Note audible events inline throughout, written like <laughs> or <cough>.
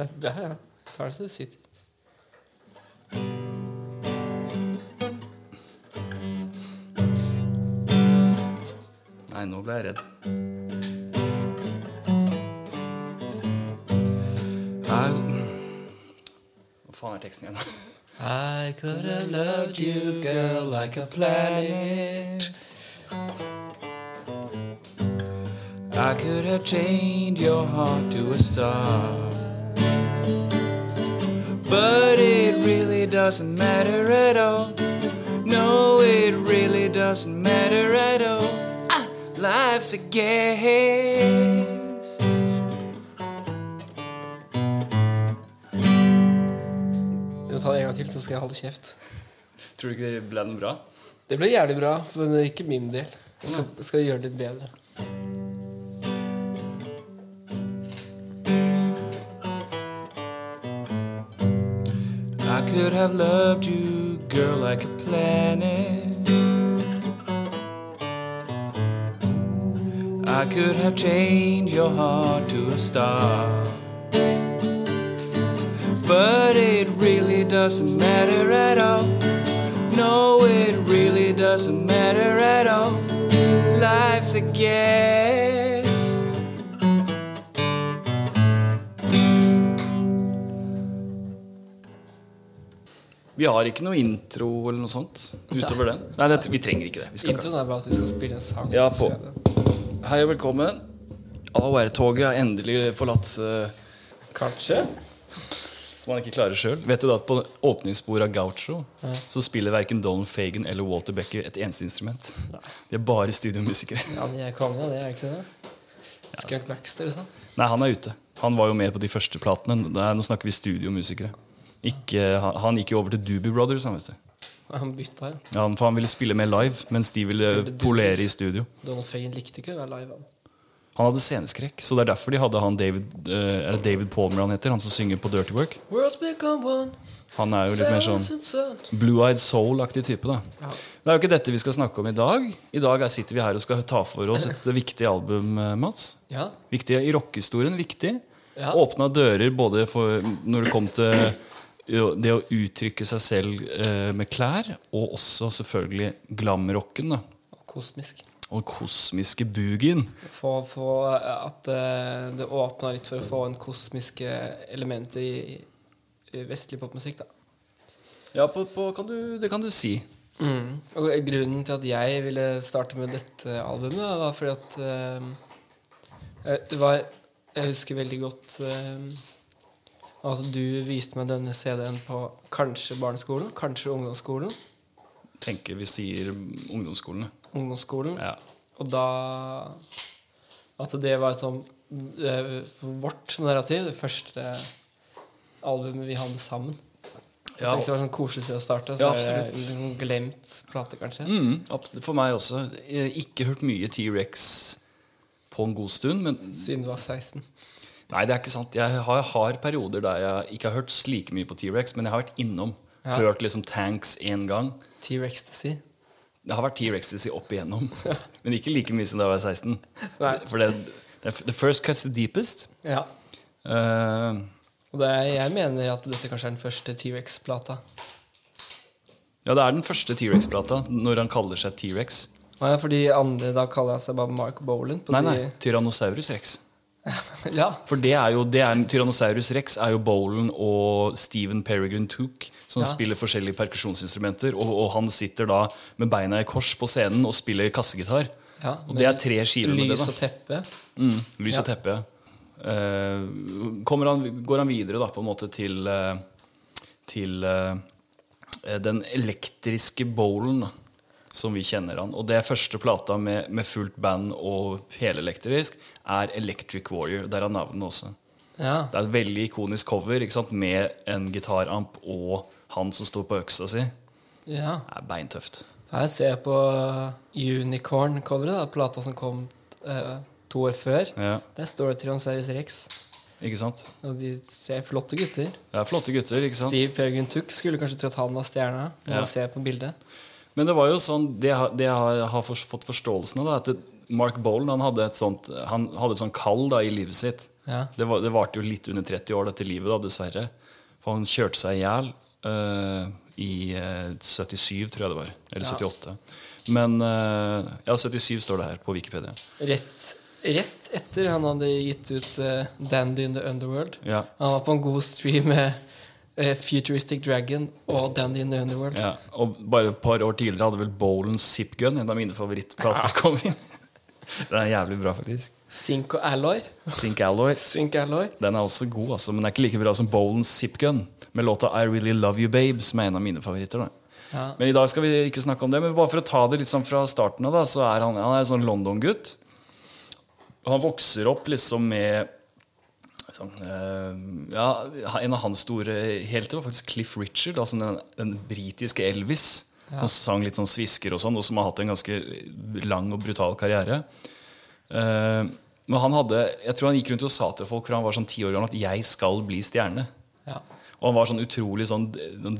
Ja, ja. ja. Jeg tar det så det sitter. Nei, nå ble jeg redd. Nei Hva faen er teksten igjen? I could have loved you, girl, like a planet. I could have chained your heart to a star. But it really doesn't matter at all. No, it really doesn't matter at all. Ah, life's a guess. Du tar det en gang til, så skal jeg holde kjeft. Tror du ikke det ble noe bra? Det ble jævlig bra, men det er ikke min del. Jeg skal, jeg skal gjøre det litt bedre. Have loved you, girl, like a planet. I could have changed your heart to a star. But it really doesn't matter at all. No, it really doesn't matter at all. Life's a guess. Vi har ikke noe intro eller noe sånt utover den. Nei, det, vi trenger ikke det. Introen er bare at vi skal spille en sang. Ja, på. Hei og velkommen. AOR-toget har endelig forlatt uh, Kanskje? Som han ikke klarer sjøl. Vet du da at på åpningssporet av Gaucho så spiller verken Donald Fagan eller Walter Becker et eneste instrument. De er bare studiomusikere. Ja, jeg er konge, det er ikke det? Skunk Baxter liksom? Nei, han er ute. Han var jo med på de første platene. Nå snakker vi studiomusikere. Ikke, han, han gikk jo over til Doobie Brothers. Han, vet du. Han bytta ja. Ja, for han ville spille mer live, mens de ville polere i studio. Donald Fagan likte ikke å være live. Han. Han hadde sceneskrekk, så det er derfor de hadde han David eh, Er det David Palmer han heter? Han som synger på Dirty Work. Han er jo litt mer sånn. Blue-eyed soul-aktig type. da Ja. Det er jo ikke dette vi skal snakke om i dag. I dag er, sitter vi her og skal ta for oss et <laughs> viktig album, eh, Mats. Ja. Viktig i rockehistorien. Viktig. Ja. Åpna dører både for når det kom til det å uttrykke seg selv eh, med klær, og også selvfølgelig glamrocken. Og kosmisk. Og kosmiske boogien. For, for at eh, det åpna litt for å få en kosmiske elementer i, i vestlig popmusikk. da Ja, på, på, kan du, det kan du si. Og grunnen til at jeg ville starte med dette albumet, var fordi at eh, det var Jeg husker veldig godt eh, Altså, du viste meg denne CD-en på kanskje barneskolen, kanskje ungdomsskolen. Tenker vi sier ungdomsskolen. Ungdomsskolen. Ja. Og da At det var sånn eh, vårt narrativ, det første albumet vi hadde sammen. Jeg Ja. tenkte det var sånn koselig sted å starte. Så Ja, er absolutt. liksom glemt plate, kanskje. Mm, for meg også. Jeg har ikke hørt mye T-rex på en god stund, men Siden du var 16. Nei, det er ikke sant. Jeg har, har perioder der jeg ikke har hørt like mye på T-rex, men jeg har vært innom. Ja. Hørt liksom Tanks én gang. T-Rextasy. Det har vært T-rex opp igjennom, <laughs> men ikke like mye som da jeg var 16. Nei. For det, det, The first cuts the deepest. Ja. Uh, Og det er, jeg mener at dette kanskje er den første T-Rex-plata. ja, det er den første T-rex-plata når han kaller seg T-rex. Nei, fordi andre da kaller han seg bare Mark Boland. Nei, nei. Tyrannosaurus rex. <laughs> ja. For det er jo, det er, Tyrannosaurus rex er jo Bolan og Steven Peregrine Took som Ja. spiller forskjellige perkusjonsinstrumenter. Og, og han sitter da med beina i kors på scenen og spiller kassegitar. ja. Og det er tre skiver med det. Lys da og teppe. mm, Lys og teppe. Eh, han, går han videre da på en måte til uh, Til uh, den elektriske bowlen da, som vi kjenner han. Og det første plata med, med fullt band og helelektrisk er Electric Warrior. Der er navnet også. Ja. Det er et veldig ikonisk cover med en gitaramp og han som står på øksa si. ja. Det er beintøft. Her ser jeg på Unicorn-coveret, plata som kom eh, to år før. Ja, Der står det Tyrannosaurus rex. ikke sant? Og de ser flotte gutter. Er flotte gutter. ikke sant? Steve Peregrine Took skulle kanskje trodd han var stjerna. Når Ja. ser på bildet. Men det var jo sånn, det, det jeg har fått forståelsen av, da, at Mark Bolan han hadde et sånt, han hadde et sånt kall da, i livet sitt. Ja. Det, var, det varte jo litt under 30 år, dette livet, da, dessverre. For han kjørte seg i hjel eh, i eh, 77, tror jeg det var. Eller Ja. 78. Men uh, Ja, 77 står det her på Wikipedia. Rett, rett etter han hadde gitt ut uh, 'Dandy in the Underworld'. Ja. Han var på en god stream med eh, Futuristic Dragon og 'Dandy in the Underworld'. Ja, og bare et par år tidligere hadde vel Bolan Zip Gun, en av mine favorittplater, ja. Den er jævlig bra, faktisk. Sink og Alloy. Sink Alloy. Sink Alloy. Den er også god, altså, men den er ikke like bra som Bolan Zip Gun, med låta I Really Love You Babe, som er en av mine favoritter. Ja. Men i dag skal vi ikke snakke om det. Men bare for å ta det litt sånn fra starten av, da, så er han, han er en sånn London-gutt. Han vokser opp liksom med sånn, eh, ja, En av hans store helter var faktisk Cliff Richard, altså den, den britiske Elvis. Som sang litt sånn svisker og sånn, og som har hatt en ganske lang og brutal karriere. Eh, men han hadde, jeg tror han gikk rundt og sa til folk fra han var sånn ti år gammel at 'jeg skal bli stjerne'. Ja. Og han var sånn utrolig sånn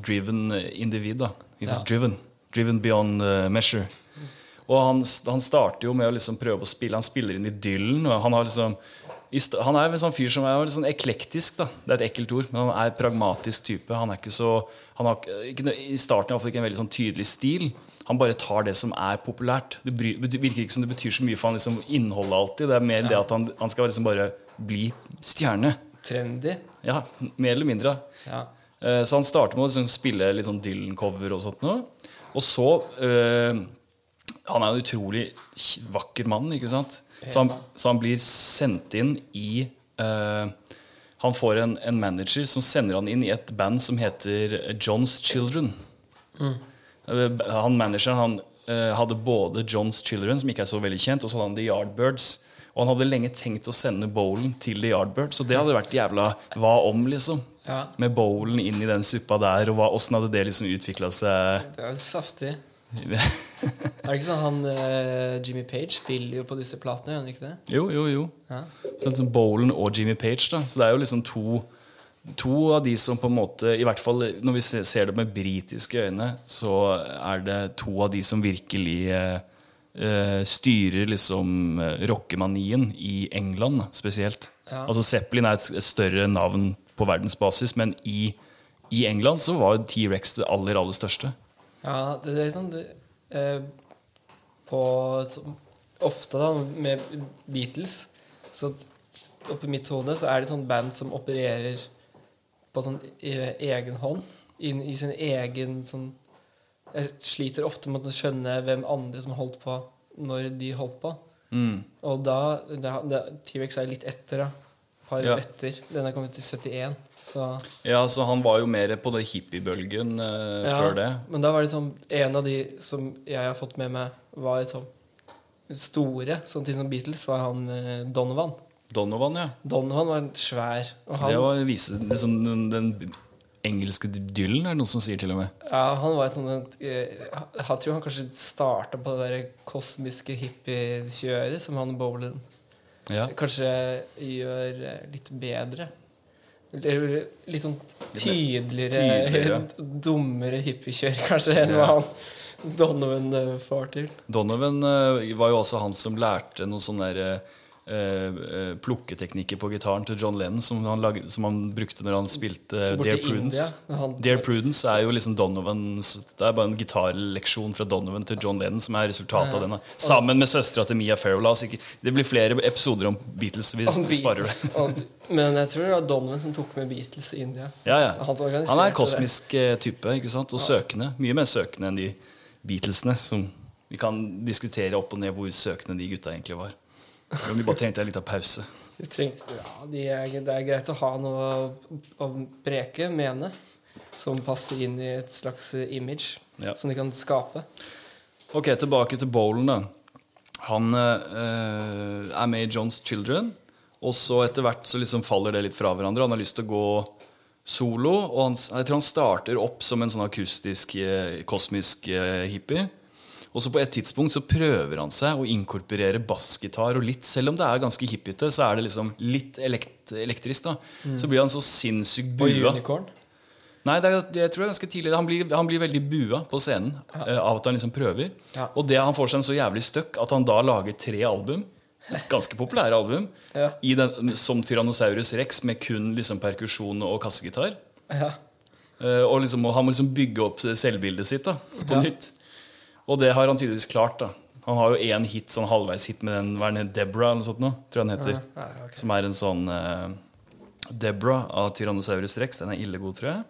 driven individ. da He was Ja. driven Driven beyond uh, measure. Og han, han starter jo med å liksom prøve å spille. Han spiller inn i Dylan. Og han, har liksom, han er en sånn fyr som er litt sånn eklektisk. da Det er et ekkelt ord, men han er pragmatisk type. Han er ikke så han har, ikke- I starten iallfall ikke en veldig sånn tydelig stil. Han bare tar det som er populært. Det bry, det virker ikke som det betyr så mye for han liksom innholdet alltid. Det er mer det at han, han skal liksom bare bli stjerne. Trendy. Ja, mer eller mindre. Ja. Eh, Så han starter med å liksom spille litt sånn Dylan-cover og sånt noe. Og så eh, Han er en utrolig vakker mann, ikke sant? Så han, så han blir sendt inn i uh, Han får en, en manager som sender han inn i et band som heter John's Children. Mm. Han manageren han uh, hadde både John's Children, som ikke er så veldig kjent, og så hadde han The Yardbirds. Og han hadde lenge tenkt å sende Bowlen til The Yardbirds, så det hadde vært jævla hva om, liksom. Ja. Med Bowlen inn i den suppa der, og åssen hadde det liksom utvikla seg? Det var saftig. <laughs> Er det ikke sånn han uh, Jimmy Page spiller jo på disse platene, gjør han ikke det? jo, jo, jo. Ja. Så liksom Bowlen og Jimmy Page, da. Så det er jo liksom to To av de som på en måte I hvert fall når vi ser det med britiske øyne, så er det to av de som virkelig eh, styrer liksom rockemanien i England, spesielt. Ja. Altså Zeppelin er et større navn på verdensbasis, men i, i England så var T-rex det aller, aller største. Ja, det er sånn det, eh, På så- Ofte da med Beatles Så oppi mitt hode så er det sånn band som opererer på sånn e egen hånd. Inn i sin egen sånn Jeg sliter ofte med å skjønne hvem andre som holdt på når de holdt på. Mm. Og da, da, da T-rex er litt etter, da. Par Ja. år etter. Den er kommet til 71. Så Ja, så han var jo mer på det hippiebølgen eh, Ja, før det. Men da var det sånn En av de som jeg har fått med meg, var sånn store, sånn ting som Beatles, var han eh, Donovan. Donovan, ja. Donovan var svær. Og han, Det var vise, liksom, den, den engelske Dylan, er det noen som sier til og med. ja, han var et sånt eh, Jeg tror han kanskje starta på det der kosmiske hippiekjøret som han Bowlen Ja. kanskje gjør eh, litt bedre. Litt sånn tydeligere, Tydeligere. <laughs> dummere hippiekjør, kanskje, enn hva han Donovan eh, får til. Donovan eh, var jo også han som lærte noen sånne der, eh, eh, plukketeknikker på gitaren til John Lennon, som han, lagde, som han brukte når han spilte Borte Dear Prudence. Han- Dear Prudence er jo liksom Donovans Det er bare en gitarleksjon fra Donovan til John Lennon som er resultatet av den. Sammen med søstera til Mia Farrow. Det blir flere episoder om Beatles. Vi om sparer Beatles, det. men jeg tror det var Donovan som tok med Beatles til India. Ja, ja. Han Han er kosmisk det. type ikke sant? og søkende. Mye mer søkende enn de Beatlesene. Som vi kan diskutere opp og ned hvor søkende de gutta egentlig var. Men de bare trengte en liten pause. De trengte, ja, de er, det er greit å ha noe å, å preke, mene, som passer inn i et slags image Ja. som de kan skape. Ok, tilbake til Bowlen, da. Han eh, er med i John's Children. Og så etter hvert så liksom faller det litt fra hverandre. Han har lyst til å gå solo. Og han, jeg tror han starter opp som en sånn akustisk, eh, kosmisk eh, hippie. Og så på et tidspunkt så prøver han seg å inkorporere bassgitar. Og litt, selv om det er ganske hippiete, så er det liksom litt elekt elektrisk. da Så blir han så sinnssykt bua. Nei, det, er, det tror jeg er ganske tidlig. Han blir, han blir veldig bua på scenen eh, av at han liksom prøver. Ja. Og det han får seg en så jævlig støkk at han da lager tre album. Ganske populære album. <laughs> Ja. I den, som Tyrannosaurus rex, med kun liksom perkusjon og kassegitar. Ja. Uh, og liksom, og han må liksom bygge opp selvbildet sitt da, på Ja. nytt. Og det har han tydeligvis klart. da Han har jo én hit, sånn halvveis hit med den hva er den. Deborah, eller noe sånt nå, tror jeg den heter. Ja, ja, okay. Som er en sånn uh, Deborah av Tyrannosaurus rex. Den er ille god, tror jeg.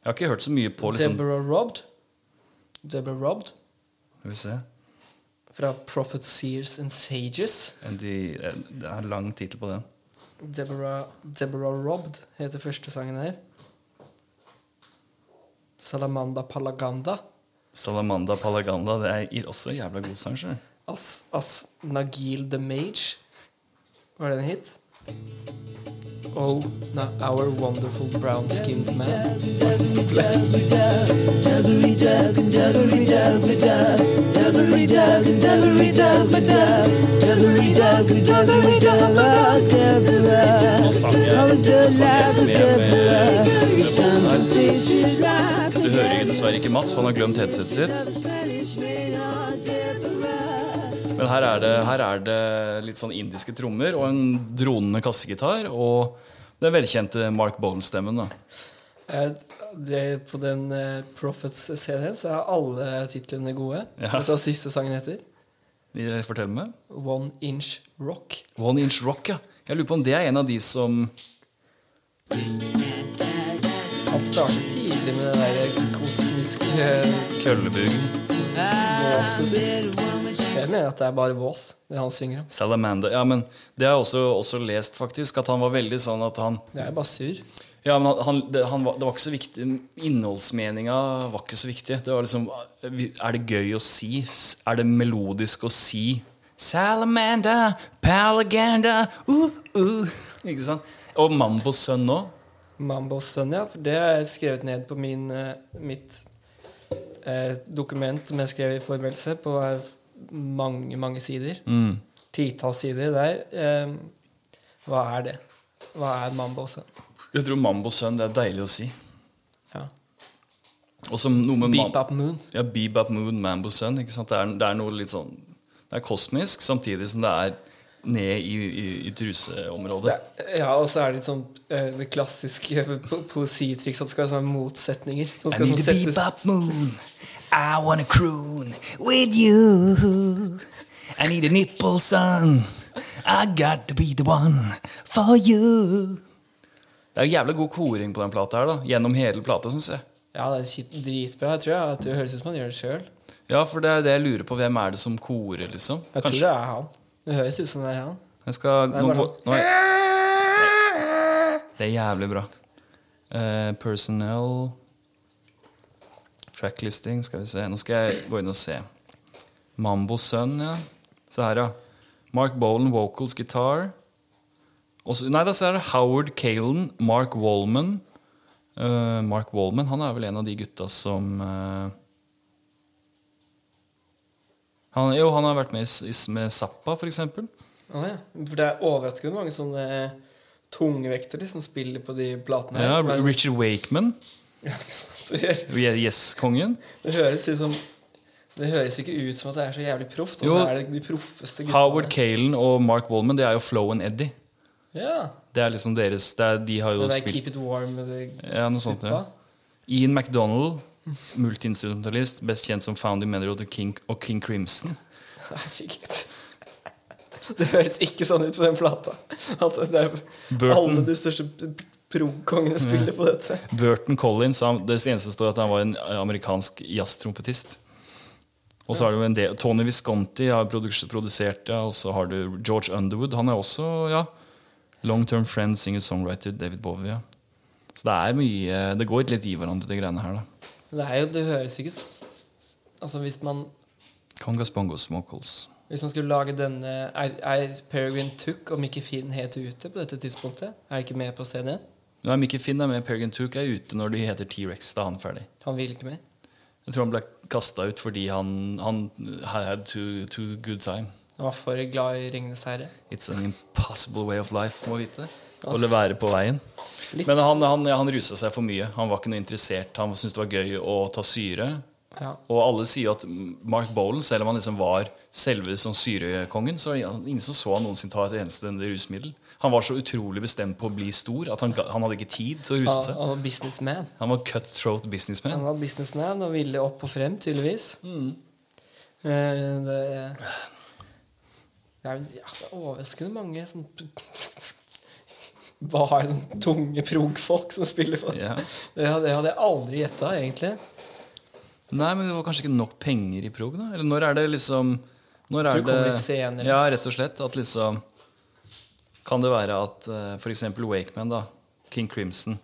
Jeg har ikke hørt så mye på liksom, Deborah Robbed. Deborah Robbed Skal vi se fra Prophet Seers and Sages. De, eh, Det er en lang tittel på den. Deborah, Deborah Robbed heter første sangen her. Salamanda Palaganda. Salamanda Palaganda. Det er også en jævla god sang. As, As Nagil the Mage. Var det en hit? Oh, no, Our Wonderful Brown Skinned Man. Nå sang jeg, nå sang jeg med, med, med båten her. Du hører dessverre ikke Mats, for han har glemt headsetet sitt. Men her er, det, her er det litt sånn indiske trommer og en dronende kassegitar. Og den velkjente Mark Bowen-stemmen. Eh, på den eh, Prophets-CD-en så er alle titlene gode. Ja. Vet du hva siste sangen heter? Fortell meg? One Inch Rock. One Inch Rock, ja. Jeg lurer på om det er en av de som Han startet tidlig med det der kosmiske Køllebyggen. våset sitt. Jeg mener at det er bare vås, det han synger om. Salamander. Ja, men det har jeg også, også lest, faktisk. At han var veldig sånn at han Det er bare surr. Ja, men han, det, han var, det var ikke så viktig Innholdsmeninga var ikke så viktig. Det var liksom Er det gøy å si? Er det melodisk å si Salamander, Palaganda uh, uh. Ikke sant? Og Mambos sønn òg. Mambos sønn, ja. For det har jeg skrevet ned på min, eh, mitt eh, dokument som jeg skrev i forberedelse, på eh, mange, mange sider. Mm. Titalls sider der. Eh, hva er det? Hva er Mambo sønn? Jeg tror Mambo sønn, det er deilig å si. Ja. Beep Moon. Ja, Bebop Moon, Mambo sant? Det er, det er noe litt sånn Det er kosmisk, samtidig som det er ned i, i, i truseområdet. Ja, og så er det litt sånn eh, det klassiske <laughs> po poesitriks at det skal være motsetninger. Som I need sånn bebop settes moon. <laughs> I wanna croon with you. I need a nipple son. I got to be the one for you. Det er jo jævlig god koring på den plata her, da. Gjennom hele plata, syns jeg. Ja, det er dritbra. Jeg tror jeg, at det høres ut som han gjør det sjøl. Ja, for det er det jeg lurer på. Hvem er det som korer, liksom? Jeg tror det er han. Det høres ut som det er han. Jeg skal er nå, nå er, Det er jævlig bra. Uh, personnel Tracklisting, skal vi se. Nå skal jeg gå inn og se. Mambo Sun, ja. Se her, ja. Mark Bolan, vocals, guitar. Også, nei, da så er det Howard Calen, Mark Wallman. Uh, Mark Wallman han er vel en av de gutta som uh, han, Jo, han har vært med i, med Zappa, eksempel. Å, ja. For det er overraskende mange sånne tungvektere som spiller på de platene her. Ja, som er- Richard Wakeman. Yes-kongen. Det høres ut som Det høres ikke ut som at det er så jævlig proft. Og Jo. så er det de proffeste gutta. Howard Calen og Mark Wallman Det er jo Flow and Eddie. Ja. Det er liksom deres det er, De har jo Det spilt Keep It Warm Ja, sånt, ja. Ian MacDonald, multiinstrumentalist, best kjent som founding member of The King og King Crimson. Herregud. Det høres ikke sånn ut på den plata. Altså, Burton. Alle de største prog-kongene spiller på dette. <laughs> Burton Collins Det eneste står at han var en amerikansk jazztrompetist. Og så har du en del Tony Visconti har produsert, ja, og så har du George Underwood. Han er også ja, long term friend, singer-songwriter David Bowie. Ja. Så det er mye Det går litt i hverandre, de greiene her. da Det er jo, det høres ikke Altså, hvis man Congas Bongo Smokels. Hvis man skulle lage denne Er, er Peregrine Took og Mickey Finn helt ute på dette tidspunktet? Er ikke med på CD-en? Nei, Mickey Finn er med. Peregrine Took er ute når de heter T-rex. Da er han ferdig. Han vil ikke med? Jeg tror han ble kasta ut fordi han, han had too, too good time. Han var for glad i Ringenes herre. It's an impossible way of life, må vite. Å være på veien. Litt. Men han, han, han rusa seg for mye. Han var ikke noe interessert. Han syntes det var gøy å ta syre. Ja. Og alle sier at Mark Bolan, selv om han liksom var selve sånn syrekongen, så var ingen som så han noensinne ta et eneste rusmiddel. Han var så utrolig bestemt på å bli stor at han, han hadde ikke tid til å ruse seg. han var businessman. Han var cutthroat businessman. Han var businessman og ville opp og frem, tydeligvis. Mm. Det, det er ja, det er overraskende mange sånn <laughs> Bare sånn tunge prog-folk som spiller for Yeah. det, hadde, det hadde jeg aldri gjetta, egentlig. Nei, men det var kanskje ikke nok penger i prog, da? Eller når er det liksom Når er det litt senere. Ja, rett og slett. At liksom Kan det være at uh, f.eks. Wakeman, da. King Crimson.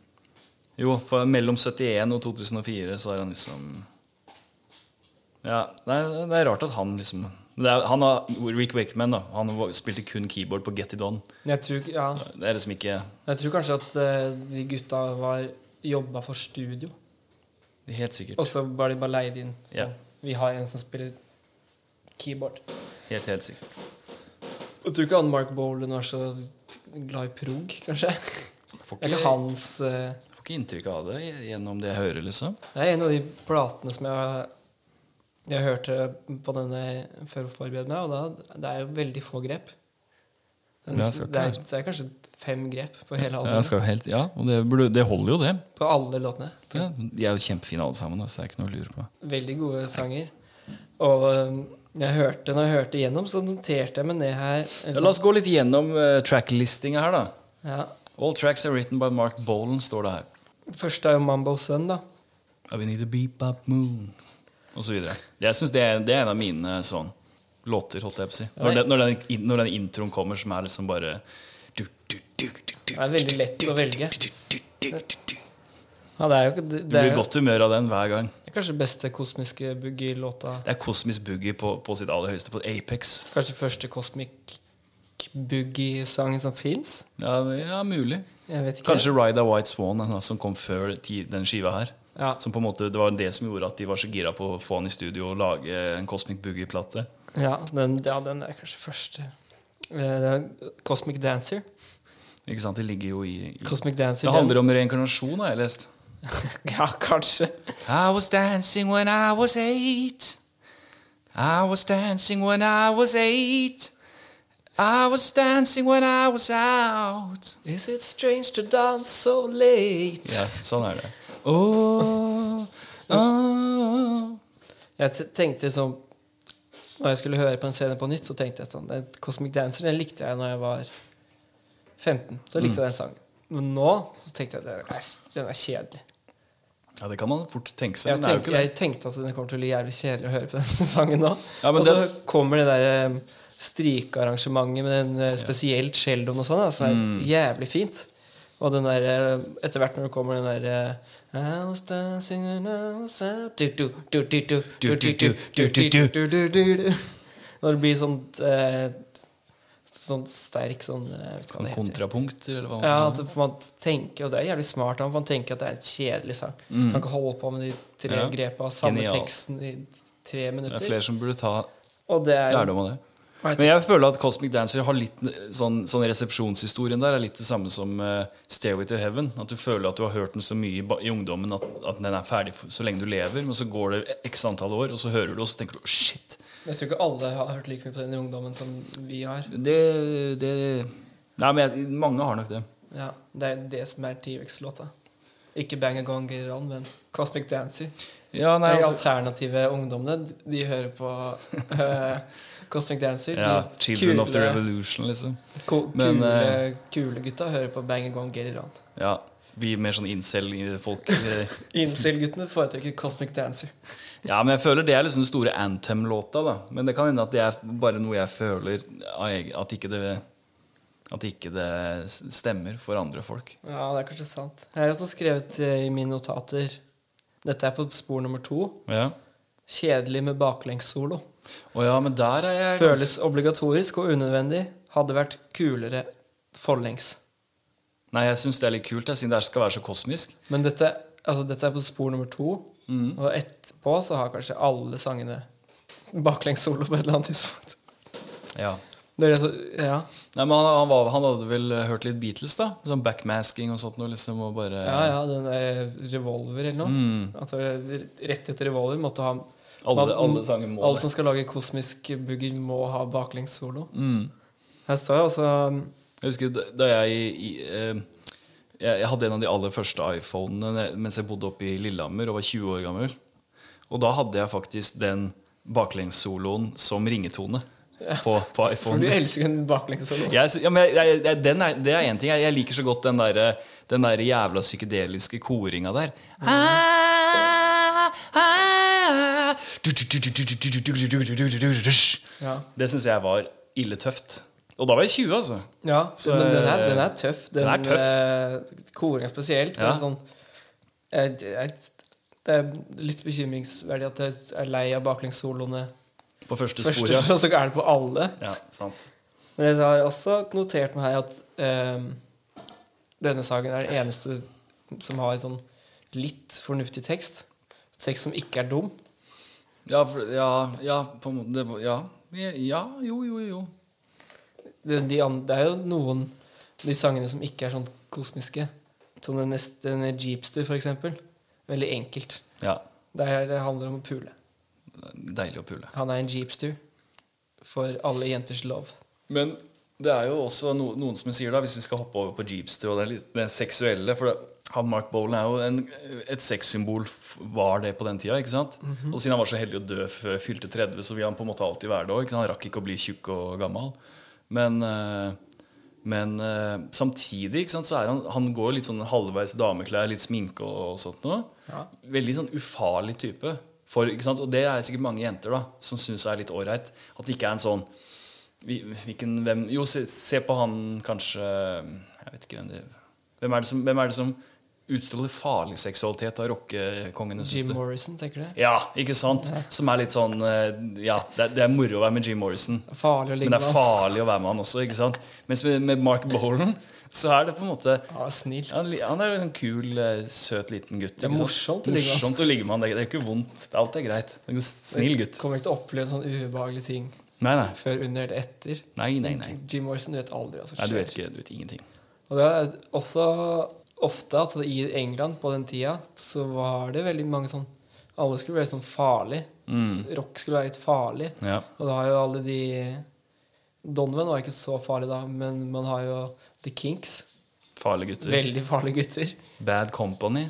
Jo, for mellom 71 og 2004 så er han liksom Ja, det er, det er rart at han liksom er, han har, Rick Wakeman da Han spilte kun keyboard på Get It On. Jeg tror, ja, Det er liksom ikke jeg tror kanskje at eh, de gutta var jobba for studio, Helt sikkert. og så var de bare leid inn. Så Ja. vi har en som spiller keyboard. Helt, helt sikkert. Jeg tror ikke han Mark Bolan var så glad i prog, kanskje. Ikke, Eller hans hans Jeg får ikke inntrykk av det gjennom det jeg hører, liksom. Det er en av de platene som jeg, jeg hørte på denne før å forberede meg, og da, det er jo veldig få grep. Den, Ja, det, er, det er kanskje fem grep på hele albumet. ja og det, burde, det holder jo, det. På alle låtene. Ja, de er jo kjempefine alle sammen. Så det er ikke noe å lure på. Veldig gode sanger. Og um, jeg hørte, når jeg hørte igjennom, så noterte jeg meg ned her Ja, la oss gå litt gjennom uh, tracklistinga her, da. sånn- ja. All tracks are written by Mark Bolan, står det her. Første er jo Mambo Sun, da. I need a beep up moon Og så videre. Jeg synes det, er, det er en av mine sånn låter, holdt jeg på å si. Når, den, når, den, når den introen kommer, som er liksom bare du, du, Det er veldig lett å velge. du, du, du, du, du. Ja, det er jo, det, Du det er blir i godt humør av den hver gang. det er kanskje beste kosmiske boogie-låta. Det er Kosmisk Boogie på, på sitt aller høyeste, på Apex. Kanskje første kosmisk Boogie-sangen som fins? Ja, ja, mulig. Kanskje Ride a White Swan, den, som kom før den skiva her. Ja. Som på en måte, Det var det som gjorde at de var så gira på å få han i studio og lage en Cosmic Boogie-plate. Ja, den, ja, den er kanskje første. Eh, Cosmic Dancer. Ikke sant? Det ligger jo i, i Cosmic Dancer Det handler om reinkarnasjon, har jeg lest. <laughs> Ja, kanskje. I was dancing when I was eight. I was dancing when I was eight. I was dancing when I was out. Is it strange to dance so late? Ja, sånn er det. Oh, oh. Jeg tenkte sånn Når jeg skulle høre på en scene på nytt, så tenkte jeg sånn den Cosmic Dancer den likte jeg når jeg var 15. Så likte jeg den sangen. Men nå så tenkte jeg den er, den er kjedelig. Ja, Det kan man fort tenke seg. Jeg, tenk, jeg tenkte at det kommer til å bli jævlig kjedelig å høre på denne sangen nå. Ja, og så det... kommer det der strikearrangementet med den spesielt celloen og sånn, som er mm. jævlig fint. Og den der, etter hvert når det kommer den der Når det blir sånn eh, Sånn sterk sånn eh, Sånn Kontrapunkt, eller hva man Ja, skal at man tenker, og det er jævlig smart. for Man tenker at det er en kjedelig sang. Kan ikke holde på med de tre Mm. Ja. grepa, samme Genial. teksten i tre minutter. Det er flere som burde ta er lærdom av det. Men jeg føler at Cosmic Dancer har litt sånn, sånn resepsjonshistorien der er litt det samme som uh, Stairway to Heaven. At du føler at du har hørt den så mye i, i ungdommen at, at den er ferdig for, så lenge du lever. Men så går det x antall år, og så hører du, og så tenker du shit. Jeg tror ikke alle har hørt like mye på den i ungdommen som vi har. Det, det Nei, men jeg, mange har nok det. Ja, Det er det som er T-Rex-låta. Ikke Bang a Gong It men Cosmic Dancer. Ja, nei, de altså, alternative ungdommene, de hører på <laughs> eh, Cosmic Dancer. ja, Children Children of the Revolution, liksom. ko- Men, kule, eh, kule gutta hører på Bang a Gong It Ja, Vi mer sånn incel-folk. eh, <laughs> Incel-guttene foretrekker Cosmic Dancer. Ja, men jeg føler det er liksom den store anthem-låta. da Men det kan hende at det er bare noe jeg føler At ikke det At ikke det stemmer for andre folk. Ja, det er kanskje sant. Jeg har også skrevet eh, i mine notater Dette er på spor nummer to. Ja Kjedelig med baklengssolo. Oh ja, men der er jeg Føles obligatorisk og unødvendig. Hadde vært kulere forlengs. Nei, jeg syns det er litt kult, jeg, siden det skal være så kosmisk. Men dette, altså, dette er på spor nummer to. Mm. Og etterpå så har kanskje alle sangene baklengssolo på et eller annet tidspunkt. Ja. Så, ja. Nei, men han, han, var, han hadde vel hørt litt Beatles, da? Sånn backmasking og sånt noe, liksom, og bare ja, ja, den der revolver eller noe. Mm. At rett etter revolver måtte ha Alle, alle Alle som skal lage kosmisk boogie, må ha baklengssolo. Mm. Her står jeg også Jeg husker da- jeg i, eh, jeg, hadde en av de aller første iPhonene mens jeg bodde oppe i Lillehammer og var 20 år gammel. Og da hadde jeg faktisk den baklengssoloen som ringetone på, på For du elsker en baklengssolo. Ja, men jeg, jeg, jeg, den er, det er én ting. Jeg, jeg liker så godt den der, den der jævla psykedeliske koringa der. Ja. Det syns jeg var ille tøft. Og da var jeg 20, altså. Ja, Så, men den er, eh, den er tøff. Den, den er tøff. Uh, koringa spesielt. Ja. Men sånn, jeg, jeg, det er litt bekymringsverdig at jeg er lei av baklengssoloene På første først, spor, ja. <laughs> og så er det på alle. ja sant. Men jeg har også notert meg her at um, denne saken er den eneste som har sånn litt fornuftig tekst. Tekst som ikke er dum. Ja, for, ja, ja, på en måte det Ja, ja jo, jo, jo. Det, de, det er jo noen av de sangene som ikke er sånn kosmiske. Sånn den neste Jeepster, for eksempel. Veldig enkelt. Ja, Det, er, det handler om å pule. Deilig å pule. Han er en Jeepster for alle jenters love. Men det er jo også no, noen som sier, da hvis vi skal hoppe over på Jeepster og det, det seksuelle For det, han Mark Bolan er jo en, et sexsymbol, var det på den tida. ikke sant? Og siden han var så heldig å dø før fylte 30, så vil han på en måte alltid være det òg. Han rakk ikke å bli tjukk og gammel. Men, eh, men eh, samtidig sant, så er han Han går litt sånn halvveis dameklær, litt sminke og, og sånt noe. Ja. Veldig sånn ufarlig type. For? Og det er sikkert mange jenter da som syns er litt ålreit. At det ikke er en sånn hvilken, hvem, Jo, se, se på han kanskje Jeg vet ikke hvem det Hvem er det som, hvem er det som utstråler farlig seksualitet av rockekongene? Jim du? Morrison, tenker du? Ja, ikke sant? Som er litt sånn eh, Ja, det er, det er moro å være med Jim Morrison. Farlig å ligge Men det er farlig å være med han også. ikke sant? Mens med, med Mark Bolan så er det på en måte Ja, snill. han, han er en kul, eh, søt liten gutt. Det er morsomt å ligge med han. å ligge med han. Det er, ikke vondt. Det Alt er greit. Det er en snill gutt. Kommer ikke til å oppleve sånne ubehagelige ting Nei, nei. før, under eller etter. Nei, nei, nei. Jim Morrison, du vet aldri hva som nei du vet ikke. Du vet ingenting. Og det er også ofte at i England på den tida så var det veldig mange sånn Alle skulle være sånn farlig. Mm. Rock skulle være litt farlig. Ja. Og da har jo alle de Donovan var ikke så farlig da, men man har jo The Kinks. Farlige gutter. Veldig farlige gutter. Bad Company.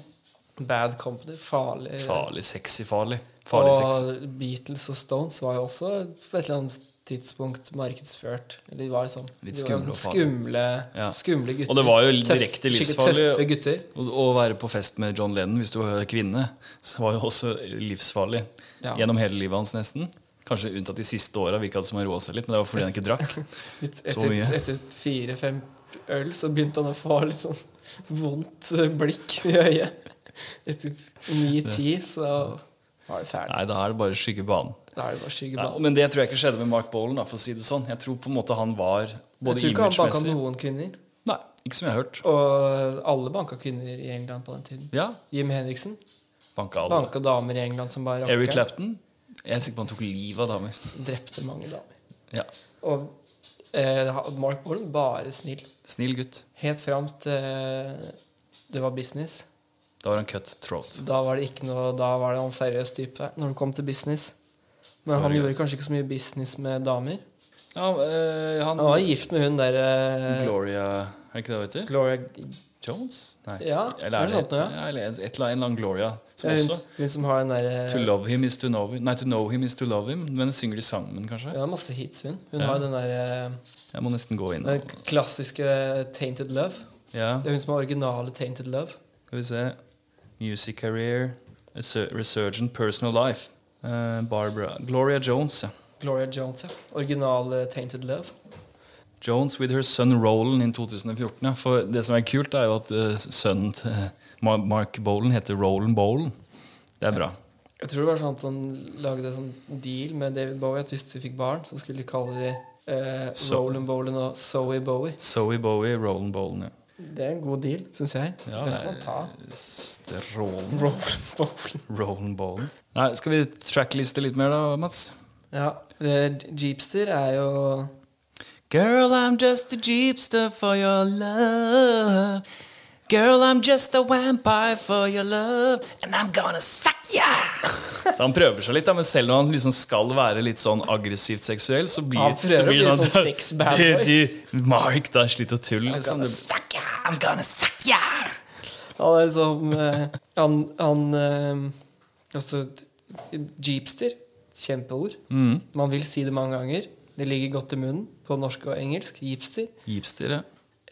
Bad Company. Farlig. Farlig, sexy farlig. Farlig sex. Beatles og Stones var jo også på et eller annet tidspunkt markedsført. Eller de var liksom Litt skumle sånn skumle, Ja. skumle gutter. Og det var jo direkte livsfarlig. Å å være på fest med John Lennon hvis du var kvinne, så var jo også livsfarlig. Ja. Gjennom hele livet hans, nesten. Kanskje unntatt de siste åra virka det som han roa seg litt, men det var fordi han ikke drakk. <laughs> Etter, etter fire-fem øl så begynte han å få litt sånn vondt eh, blikk i øyet. Etter ni-ti så var det ferdig. Nei, da er det bare skygge banen. Er det var Ja, men det tror jeg ikke skjedde med Mark Bolan, for å si det sånn. Jeg tror på en måte han var Jeg tror ikke han banka noen kvinner. Nei, ikke som jeg har hørt. Og alle banka kvinner i England på den tiden. Ja, Jim Henriksen banka alle. banka damer i England som bare Eric. Clapton. Jeg er sikker på han tok livet av damer. Drepte mange damer. Ja, Og eh, Mark Bolan bare snill. Snill gutt. Helt fram til det var business. Da var han cut throat. Da var det ikke noe Da var det han seriøs type når det kom til business. Men han gjorde kanskje ikke så mye business med damer. Ja, øh, han Han var gift med hun der øh, Gloria Er ikke det hun heter? Gloria Jones? Nei. Ja, eller er det sant sånt ja? ja, eller et eller annet, en eller annen Gloria som Ja, hun, også hun som har den der To love him is to know him Nei, to know him is to love him. Men synger de sammen, kanskje? Ja, masse hits, hun. Hun Ja. har den der eh, Jeg må nesten gå inn Den og klassiske Tainted Love. Ja, Det er hun som har originale Tainted Love. skal vi se. Music career, resurgent personal life. Eh, Barbara Gloria Jones. Gloria Jones, ja. Original Tainted Love. Jones with her son Roland in 2014. Ja. For det som er kult, er jo at eh, sønnen til Ma- Mark Bolan heter Roland Bolan. Det er bra. Jeg tror det var sånn at han lagde en sånn deal med David Bowie at hvis de fikk barn, så skulle de kalle de eh, So- Roland Bolan og Zoe Bowie. Zoe Bowie, Roland Bolan, ja. Det er en god deal, syns jeg. Ja, Den kan man ta. strålende. Roland Bolan. Roland Bolan. Nei, skal vi trackliste litt mer da, Mats? Ja. Jeepster er jo Girl, I'm just a jeepster for your love. Girl, I'm just a vampire for your love. And I'm gonna suck ya! Så han prøver seg litt, da, men selv når han liksom skal være litt sånn aggressivt seksuell, så blir, Han prøver så å bli det sånn sex <laughs> bad boy. Mark, da, slutt å tulle. I'm gonna suck ya! I'm gonna suck ya! Han er liksom uh, Han, han uh, Altså, jeepster. Kjempeord. Mm. Man vil si det mange ganger. Det ligger godt i munnen på norsk og engelsk. Jeepster. Jeepster, ja.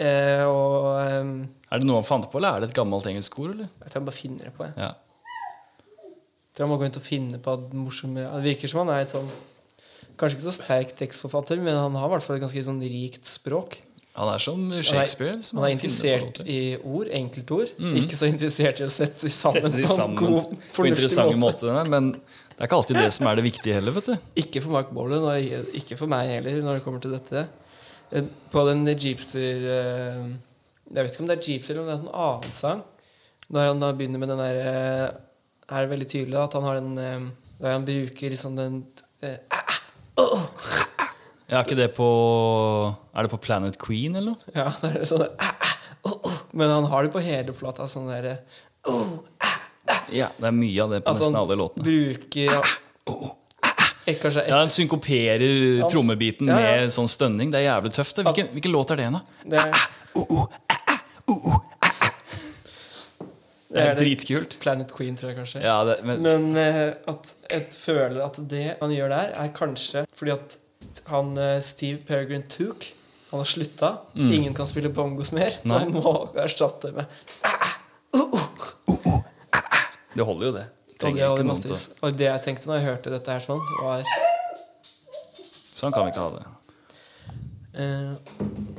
Eh, og eh, Er det noe han fant på, eller er det et gammelt engelsk ord? eller? Jeg tror han bare finner det på. Jeg. Ja. Jeg tror han må gå inn og finne på at morsomme Det virker som han er et sånn Kanskje ikke så sterk tekstforfatter, men han har i hvert fall et ganske sånn rikt språk. Han er som Shakespeare. Han som er, han er interessert i ord, enkeltord. Mm. Ikke så interessert i å sette de sammen Sette de på en god, fornuftig måte. måter. Men det er ikke alltid det som er det viktige heller, vet du. Ikke for Mark Bolan, og ikke for meg heller, når det kommer til dette. På den Jeepster eh, Jeg vet ikke om det er Jeepster eller om det er en annen sang. Når han da begynner med den der eh, Er det veldig tydelig at han har den eh, Der han bruker liksom den eh, Ja, er ikke det på Er det på Planet Queen, eller noe? Ja, det er sånn ah, ah, oh, oh. Men han har det på hele plata. Sånn der, oh, Ja, det er mye av det på nesten alle låtene. At han bruker et, et, Ja, Den synkoperer Han- trommebiten Ja, ja. med sånn stønning. Det er jævlig tøft. Hvilken, hvilken låt er det, da? det, er, uh, uh, det er dritkult. Planet Queen, tror jeg kanskje. Ja, det, men, Men uh, at jeg føler at det han gjør der, er kanskje fordi at han eh, Steve Peregrine Took han har slutta. Mm. Ingen kan spille bongos mer, så han må erstatte det med det holder jo, det. Og Trenger det, ikke noen til og det jeg tenkte når jeg hørte dette her sånn, var Sånn kan vi ikke ha det. Uh,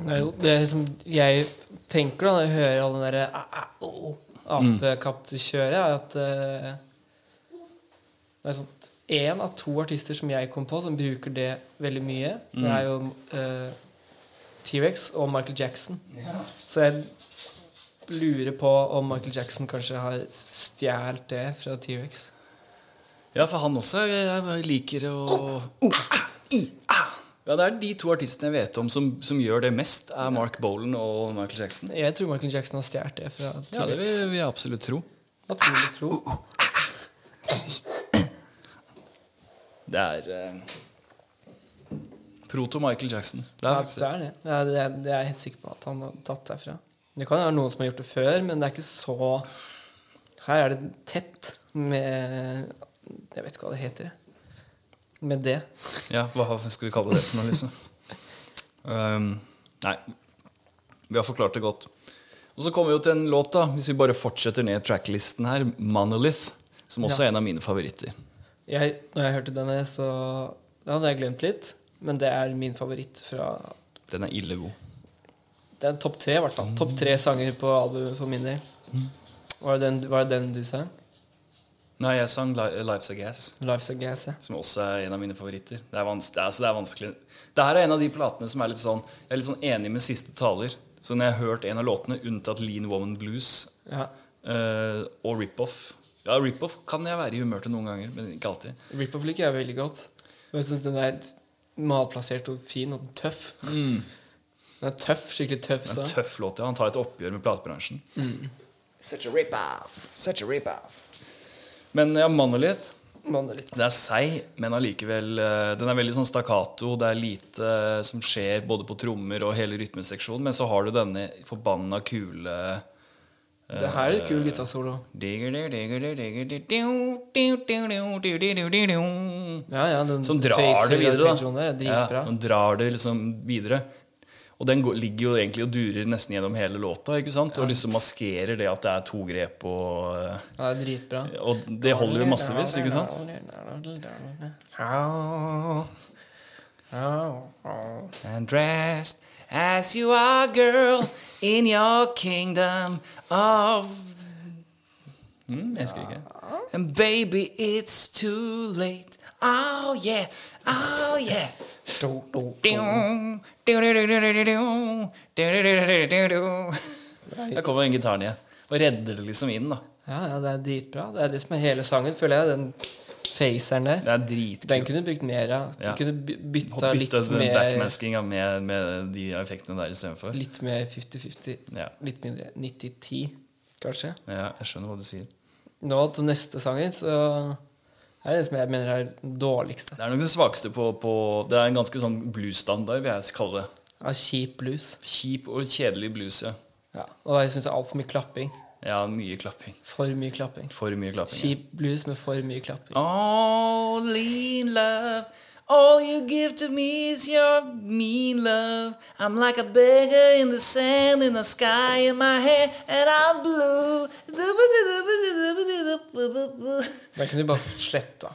nei, jo, Det er liksom jeg tenker da når jeg hører all den derre ah, ah, oh, apekattkjøret, er at uh, det er sånn én av to artister som jeg kom på, som bruker det veldig mye. Det er jo eh, T-rex og Michael Jackson. Så jeg lurer på om Michael Jackson kanskje har stjålet det fra T-rex. Ja, for han også jeg liker å Ja, Det er de to artistene jeg vet om som, som gjør det mest, er Mark Bolan og Michael Jackson. Jeg tror Michael Jackson har stjålet det fra T-rex. Ja, det vil, vil jeg absolutt tro. Naturlig tro. Det er eh, Proto-Michael Jackson. Det Ja, er, det er det. Ja, det, er, det er jeg helt sikker på at han har tatt derfra. Det kan være noen som har gjort det før, men det er ikke så Her er det tett med Jeg vet ikke hva det heter. Med det. Ja, hva skal vi kalle det for noe, liksom? Um, nei, vi har forklart det godt. Og så kommer vi jo til en låt, da hvis vi bare fortsetter ned tracklisten her. 'Monolith', som også Ja. er en av mine favoritter. Jeg, når jeg hørte denne, så hadde jeg glemt litt, men det er min favoritt fra Den er ille god. Det er topp tre, i hvert fall. Topp tre sanger på albumet for min del. Var det den, var det den du sang? Nei, jeg sang Li- 'Life's a Gas', Life's a Gas, ja. som også er en av mine favoritter. Det er, vans det er, altså, det er vanskelig. Det her er en av de platene som er litt sånn Jeg er litt sånn enig med siste taler. Så når jeg har hørt en av låtene, unntatt 'Lean Woman Blues' ja. uh, og 'Rip-Off' Ja, 'Rip-Off' kan jeg være i humør til noen ganger, men ikke alltid. Rip-Off liker jeg veldig godt. Jeg syns den er malplassert og fin og tøff. Den er tøff, skikkelig tøff En tøff låt, ja. Han tar et oppgjør med platebransjen. Such a rip-off. Such a rip-off. Men ja, Monolith Monolith. Det er seig, men allikevel eh, Den er veldig sånn stakkato. Det er lite eh, som skjer både på trommer og hele rytmeseksjonen. Men så har du denne forbanna kule eh, Det her er et kul gitarsolo. Ja, ja, den Som drar det videre, er da. Ja, den drar det liksom videre. Og den går, ligger jo egentlig og durer nesten gjennom hele låta. ikke sant? Og liksom maskerer det at det er to grep. Og, Ja, det er dritbra. og det holder jo massevis, ikke sant? And dressed as you are, girl, in your kingdom of Mm, jeg husker ikke. And baby, it's too late. Oh yeah, oh yeah. Der kommer den gitaren igjen. Og redder det liksom inn, da. Ja, ja, det er dritbra. Det er det som er hele sangen, føler jeg. Den Faceren der. Det er Den kunne du brukt mer av. Du Ja. kunne by- bytta litt mer backmaskinga med, med de effektene der istedenfor. Litt mer 50-50. Ja. Litt mindre 90-10, kanskje. ja, jeg skjønner hva du sier. Nå til neste sangen, så er det som jeg mener er den dårligste. Det er nok det svakeste på, på Det er en ganske sånn bluesstandard, vil jeg kalle det. Ja, kjip blues. Kjip og kjedelig blues, ja. Ja. Og jeg syns det er altfor mye klapping. Ja, mye klapping. For mye klapping. For mye klapping. ja. Kjip blues med for mye klapping. Oh, lean love. All you give to me is your mean love. I'm like a beggar in the sand, in the sky, in my hair, and I'm blue. Den kunne du bare sletta.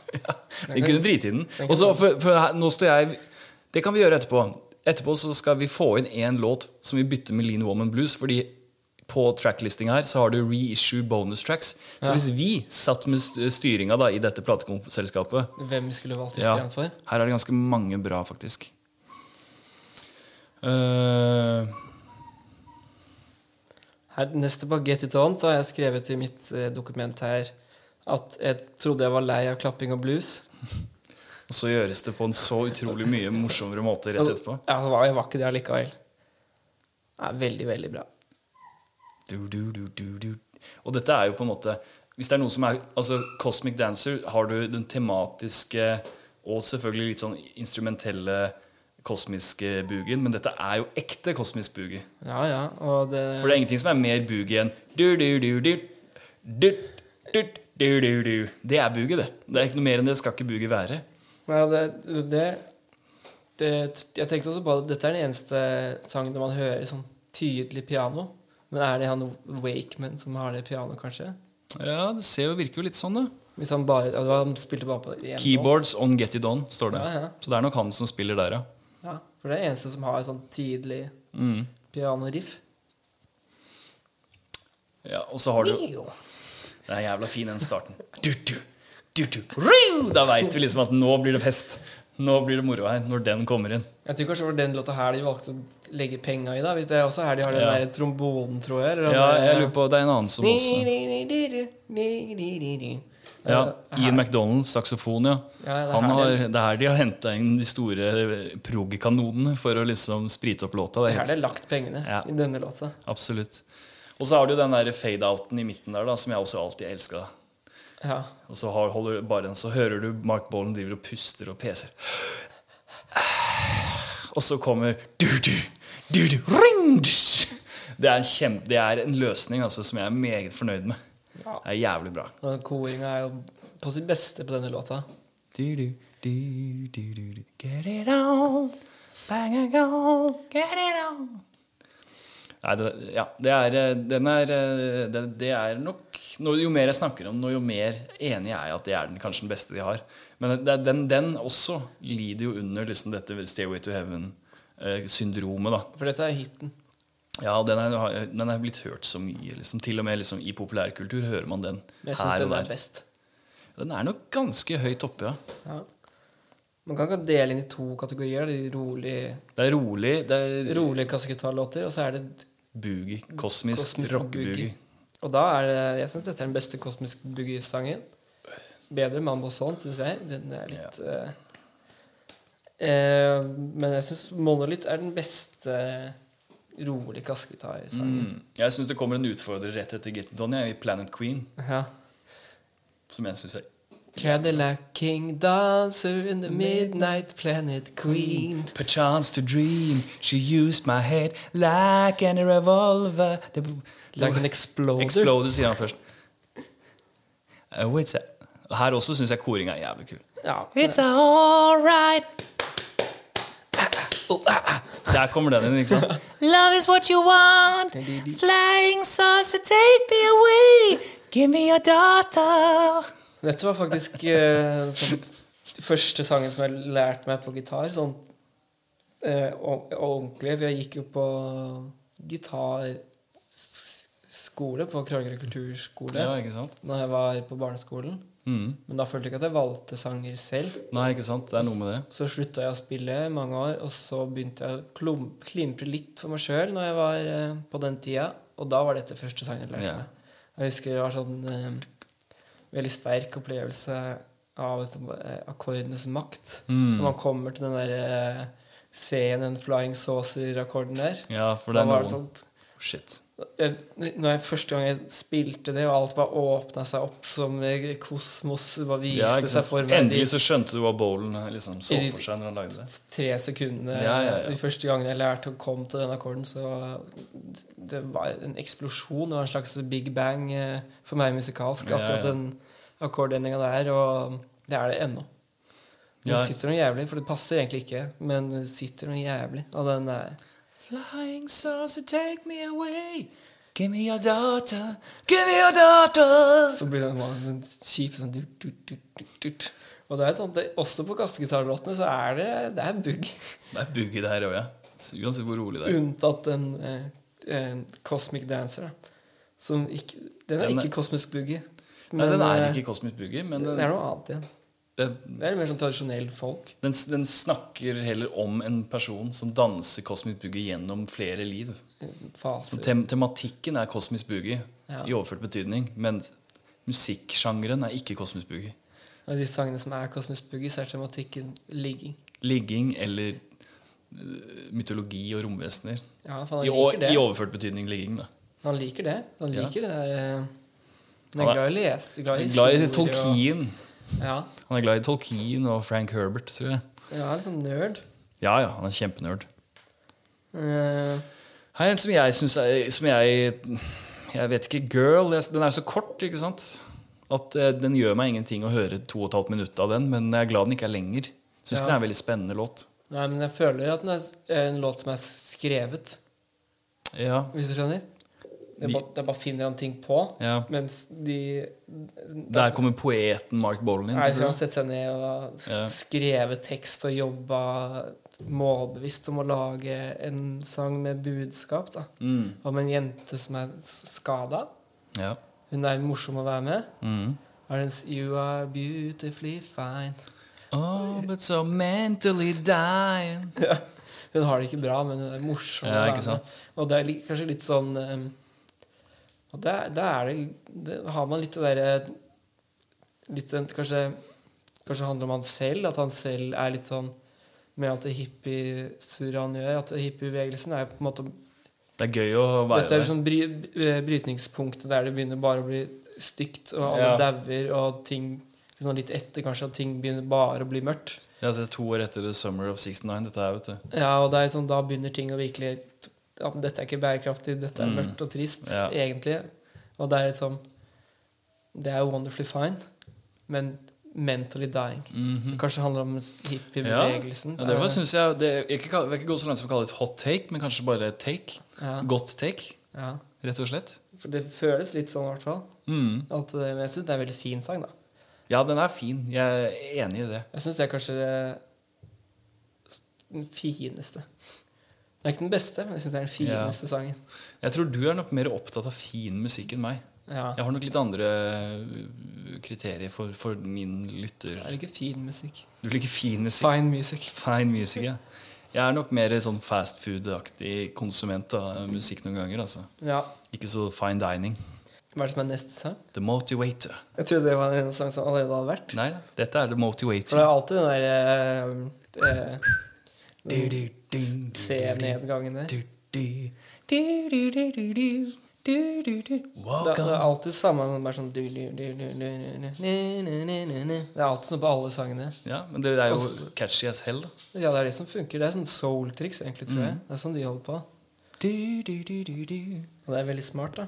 Vi kunne drite i den. Og så, for, for her, nå står jeg Det kan vi gjøre etterpå. Etterpå så skal vi få inn én låt som vi bytter med Lean Woman Blues. Fordi på tracklisting her så har du reissue bonus tracks. Så Ja. hvis vi satt med styringa da i dette plateselskapet Hvem vi skulle valgt ja, for? Her er det ganske mange bra, faktisk. Uh... Her, neste på Get It On så har jeg skrevet i mitt eh, dokument her at jeg trodde jeg var lei av klapping og blues. <laughs> og så gjøres det på en så utrolig mye morsommere måte rett etterpå. Ja, det var, jeg var ikke det allikevel. Det er veldig, veldig bra. Du, du, du. Og dette er jo på en måte Hvis det er noe som er Altså, Cosmic Dancer har du den tematiske og selvfølgelig litt sånn instrumentelle kosmiske boogen, men dette er jo ekte kosmisk boogie. Ja, ja. Det, For det er ingenting som er mer boogie enn du, du, du, du, du, du, du, du, du. Det er boogie, det. Det er ikke noe mer enn det skal ikke boogie være. ja, det, det, det Jeg tenkte også på at dette er den eneste sangen der man hører sånn tydelig piano. Men er det han Wakeman som har det pianoet, kanskje? Ja, det ser jo, virker jo litt sånn, da. Hvis han bare ja, Han spilte bare på én Keyboards on Get It On, står det. Ja, ja. Så det er nok han som spiller der, ja. Ja, for det er det eneste som har sånn tidlig Mm. pianoriff. ja. Og så har du Det er jævla fin den starten. Du, du, du! Da veit vi liksom at nå blir det fest. Nå blir det moro her, når den kommer inn. Jeg tror kanskje det var den låta her de valgte å legge penga i. da Hvis det er også her de har den Ja. der trombonen, tror jeg. eller Ja, jeg lurer på Det er en annen som også Ja, Ian McDonald, saksofon, ja. Ja, det er Han her har, det- er her de har henta inn de store prog-kanonene for å liksom sprite opp låta. Det er Her er det helt, lagt pengene Ja. i denne låta. absolutt. Og så har du den der fade-outen i midten der, da, som jeg også alltid elska. Ja. Og så, holder du bare, så hører du Mark Bollen driver og puster og peser. Og så kommer du, du, du, du, ring, det, er en kjempe, det er en løsning altså, som jeg er meget fornøyd med. Ja. Det er jævlig bra. Koringa er jo på sitt beste på denne låta. Du, du, du, du, du, du. Get it on, bang and go, get it on. Nei, det, ja, det er, eh, den er, eh, det, det er nok Jo mer jeg snakker om den, jo mer enig er jeg at det er den, kanskje den beste de har. Men den, den også lider jo under liksom dette Stairway to Heaven-syndromet. da For dette er hiten. Ja, den er, den er blitt hørt så mye. Liksom. Til og med liksom, i populærkultur hører man den Men jeg syns her og den er der. best. Den er nok ganske høyt oppe, ja. Ja. Man kan ikke dele inn i to kategorier. De rolig, Det er rolig. Det er rolige kassegitarlåter, og så er det boogie. Kosmisk, Kosmisk rockeboogie. boogie. Og da er det Jeg syns dette er den beste kosmisk boogie-sangen. Bedre Mambo Son, syns jeg. Den er litt eh, eh, Men jeg syns Monolith er den beste rolige kassegitarsangen. Mm. Jeg syns det kommer en utfordrer rett etter Get It On i Planet Queen, Ja. som jeg syns er Cadillac King dancer in the midnight planet queen. Perchance to dream, she used my head like any revolver Like an exploder. Exploder, sier han først. Uh, wait, a- Her også syns jeg koringa er jævlig kul. Ja. It's alright. Der kommer den inn, ikke sant? Love is what you want. Flying saucer, take me away. Give me your daughter. Dette var faktisk eh, den første sangen som jeg lærte meg på gitar. Sånn eh, ordentlig. For jeg gikk jo på gitarskole på Kragerø kulturskole Ja, ikke sant? Når jeg var på barneskolen. Mm. Men da følte jeg ikke at jeg valgte sanger selv. Nei, ikke sant? Det er noe med det. Så slutta jeg å spille i mange år, og så begynte jeg å klimpre litt for meg sjøl når jeg var eh, på den tida. Og da var dette første sangen jeg lærte Ja. meg. Jeg husker det var sånn eh, veldig sterk opplevelse av eh, akkordenes makt. Mm. Når man kommer til den der eh, scenen, flying saucer-akkorden der. Ja, for det er noe sånt. Shit. Jeg, når jeg Første gang jeg spilte det, og alt bare åpna seg opp som kosmos bare viste Ja, seg for meg Endelig så skjønte du hva bowlen liksom så for seg når han lagde det. tre sekundene Ja, ja. De første gangene jeg lærte å komme til den akkorden, så det var en eksplosjon. Det var en slags big bang eh, for meg musikalsk, akkurat den akkordendinga der. Og det er det ennå. Det sitter noe jævlig, for det passer egentlig ikke, men det sitter noe jævlig. Og den er Flying saucer, take me away. Give me your daughter. Give me your daughter. Så blir det en kjip sånn dut, dut, dut, dut. Og det er sånn, det, også på kassegitarlåtene så er det, det er bugg. Det er bugg i det her òg, ja. Uansett hvor rolig det er. Unntatt en, eh, eh, Cosmic Dancer. Da. Som ikke, den er Den ikke kosmisk buggy. Nei, den er eh, ikke kosmisk Boogie, men Det er noe annet igjen. Den, Det er mer sånn tradisjonell folk. den, den snakker heller om en person som danser kosmisk Boogie gjennom flere liv. Faser. Tem tematikken er kosmisk Boogie Ja. i overført betydning, men musikksjangeren er ikke kosmisk Boogie. Og de sangene som er kosmisk boogie, så er tematikken ligging. Ligging eller øh, mytologi og romvesener. Ja, I, liker det. I overført betydning ligging, da. Han liker det. Han Ja. det der eh, Han er- glad i å lese, glad i Glad i. Tolkien. Og, ja. Han er glad i Tolkien og Frank Herbert, tror jeg. ja, en sånn nerd. Ja, ja, han er kjempenerd. Uh. Her er en som jeg syns er Som jeg Jeg vet ikke. Girl. Jeg, den er så kort, ikke sant? At eh, Den gjør meg ingenting å høre to og et halvt minutt av den, men jeg er glad den ikke er lenger. Syns Ja. den er en veldig spennende låt. nei, men jeg føler at den er en låt som er skrevet, Ja, hvis du skjønner. De- bare, jeg bare finner han ting på, ja. mens de Der kommer poeten Mark Bolan inn. Han har sett seg ned og Ja. skrevet tekst og jobba målbevisst om å lage en sang med budskap. Mm. Om en jente som er skada. Ja. Hun er morsom å være med. Mm. You are beautifully fine. Oh, but so mentally dying. <laughs> Ja. Hun har det ikke bra, men hun er morsom. Ja. Og det er kanskje litt sånn um, og der er det, det har man litt det derre den- kanskje, kanskje handler om han selv, at han selv er litt sånn med at det hippiesurret han gjør. At hippiebevegelsen er på en måte Det er gøy å være Dette er sånn bry, eh, brytningspunktet der det begynner bare å bli stygt, og alle Ja. dauer, og ting liksom litt etter kanskje at ting begynner bare å bli mørkt. Ja, det er to år etter The Summer of 69, dette her, vet du. Ja, og det sånn, da begynner ting å virkelig at Dette er ikke bærekraftig, dette er Mm. mørkt og trist, Ja. egentlig. Og det er liksom Det er wonderfully fine, men mentally dying. Mhm. Det kanskje handler om hippiebevegelsen. Ja, det var, synes jeg, det, jeg, ikke, jeg vil ikke gå så langt som å kalle det et hot take, men kanskje bare et take. ja, Godt take, ja. rett og slett. For det føles litt sånn, i hvert fall. Mm. At, eh, men jeg syns det er en veldig fin sang, da. Ja, den er fin. Jeg er enig i det. Jeg syns det er kanskje det- den fineste. Det er ikke den beste, men jeg syns det er den fineste sangen. Jeg tror du er nok mer opptatt av fin musikk enn meg. Ja. Jeg har nok litt andre uh, kriterier for, for min lytter. Jeg liker fin musikk. Du liker fin musikk? Fine music. Fine music, ja. Jeg er nok mer sånn fast food-aktig konsument av musikk noen ganger. altså. Ja. Ikke så fine dining. Hva er det som er neste sang? The Motivator. Jeg trodde det var en sang som allerede hadde vært. Nei, dette er The For det er alltid den der eh, eh, C-nedgangen der. Det, er alltid samme bare sånn. Det er alltid sånn på alle sangene. Ja, men det er jo catchy as hell. Ja, det er det som funker. Det er sånn soul-triks, egentlig, tror jeg. Det er sånn de holder på. Og det er veldig smart, da.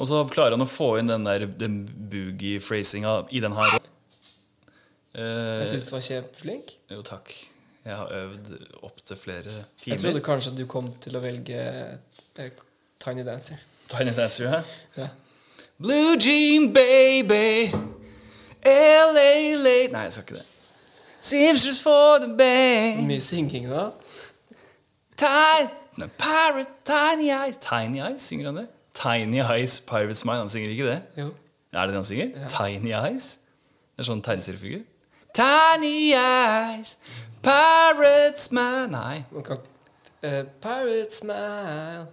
Og så klarer han å få inn den der den boogie-phrasinga i den her. Jeg syns du var kjempeflink. jo, takk. Jeg har øvd opptil flere timer. Jeg trodde kanskje at du kom til å velge eh, Tiny Dancer. Tiny Dancer, ja. Ja. Blue Jean Baby, LA Late Nei, jeg skal ikke det. Seamstress for the bay. Mye synging da. Tiny, pirate, tiny eyes Tiny Eyes, synger han det? Tiny Eyes, Pirate's Smile, Han synger ikke det? Jo. Er det det han synger? Ja. Tiny Eyes? Det er sånn tegneseriefigur. Tiny Eyes, parrot smile Nei. Man kan eh, Pirate smile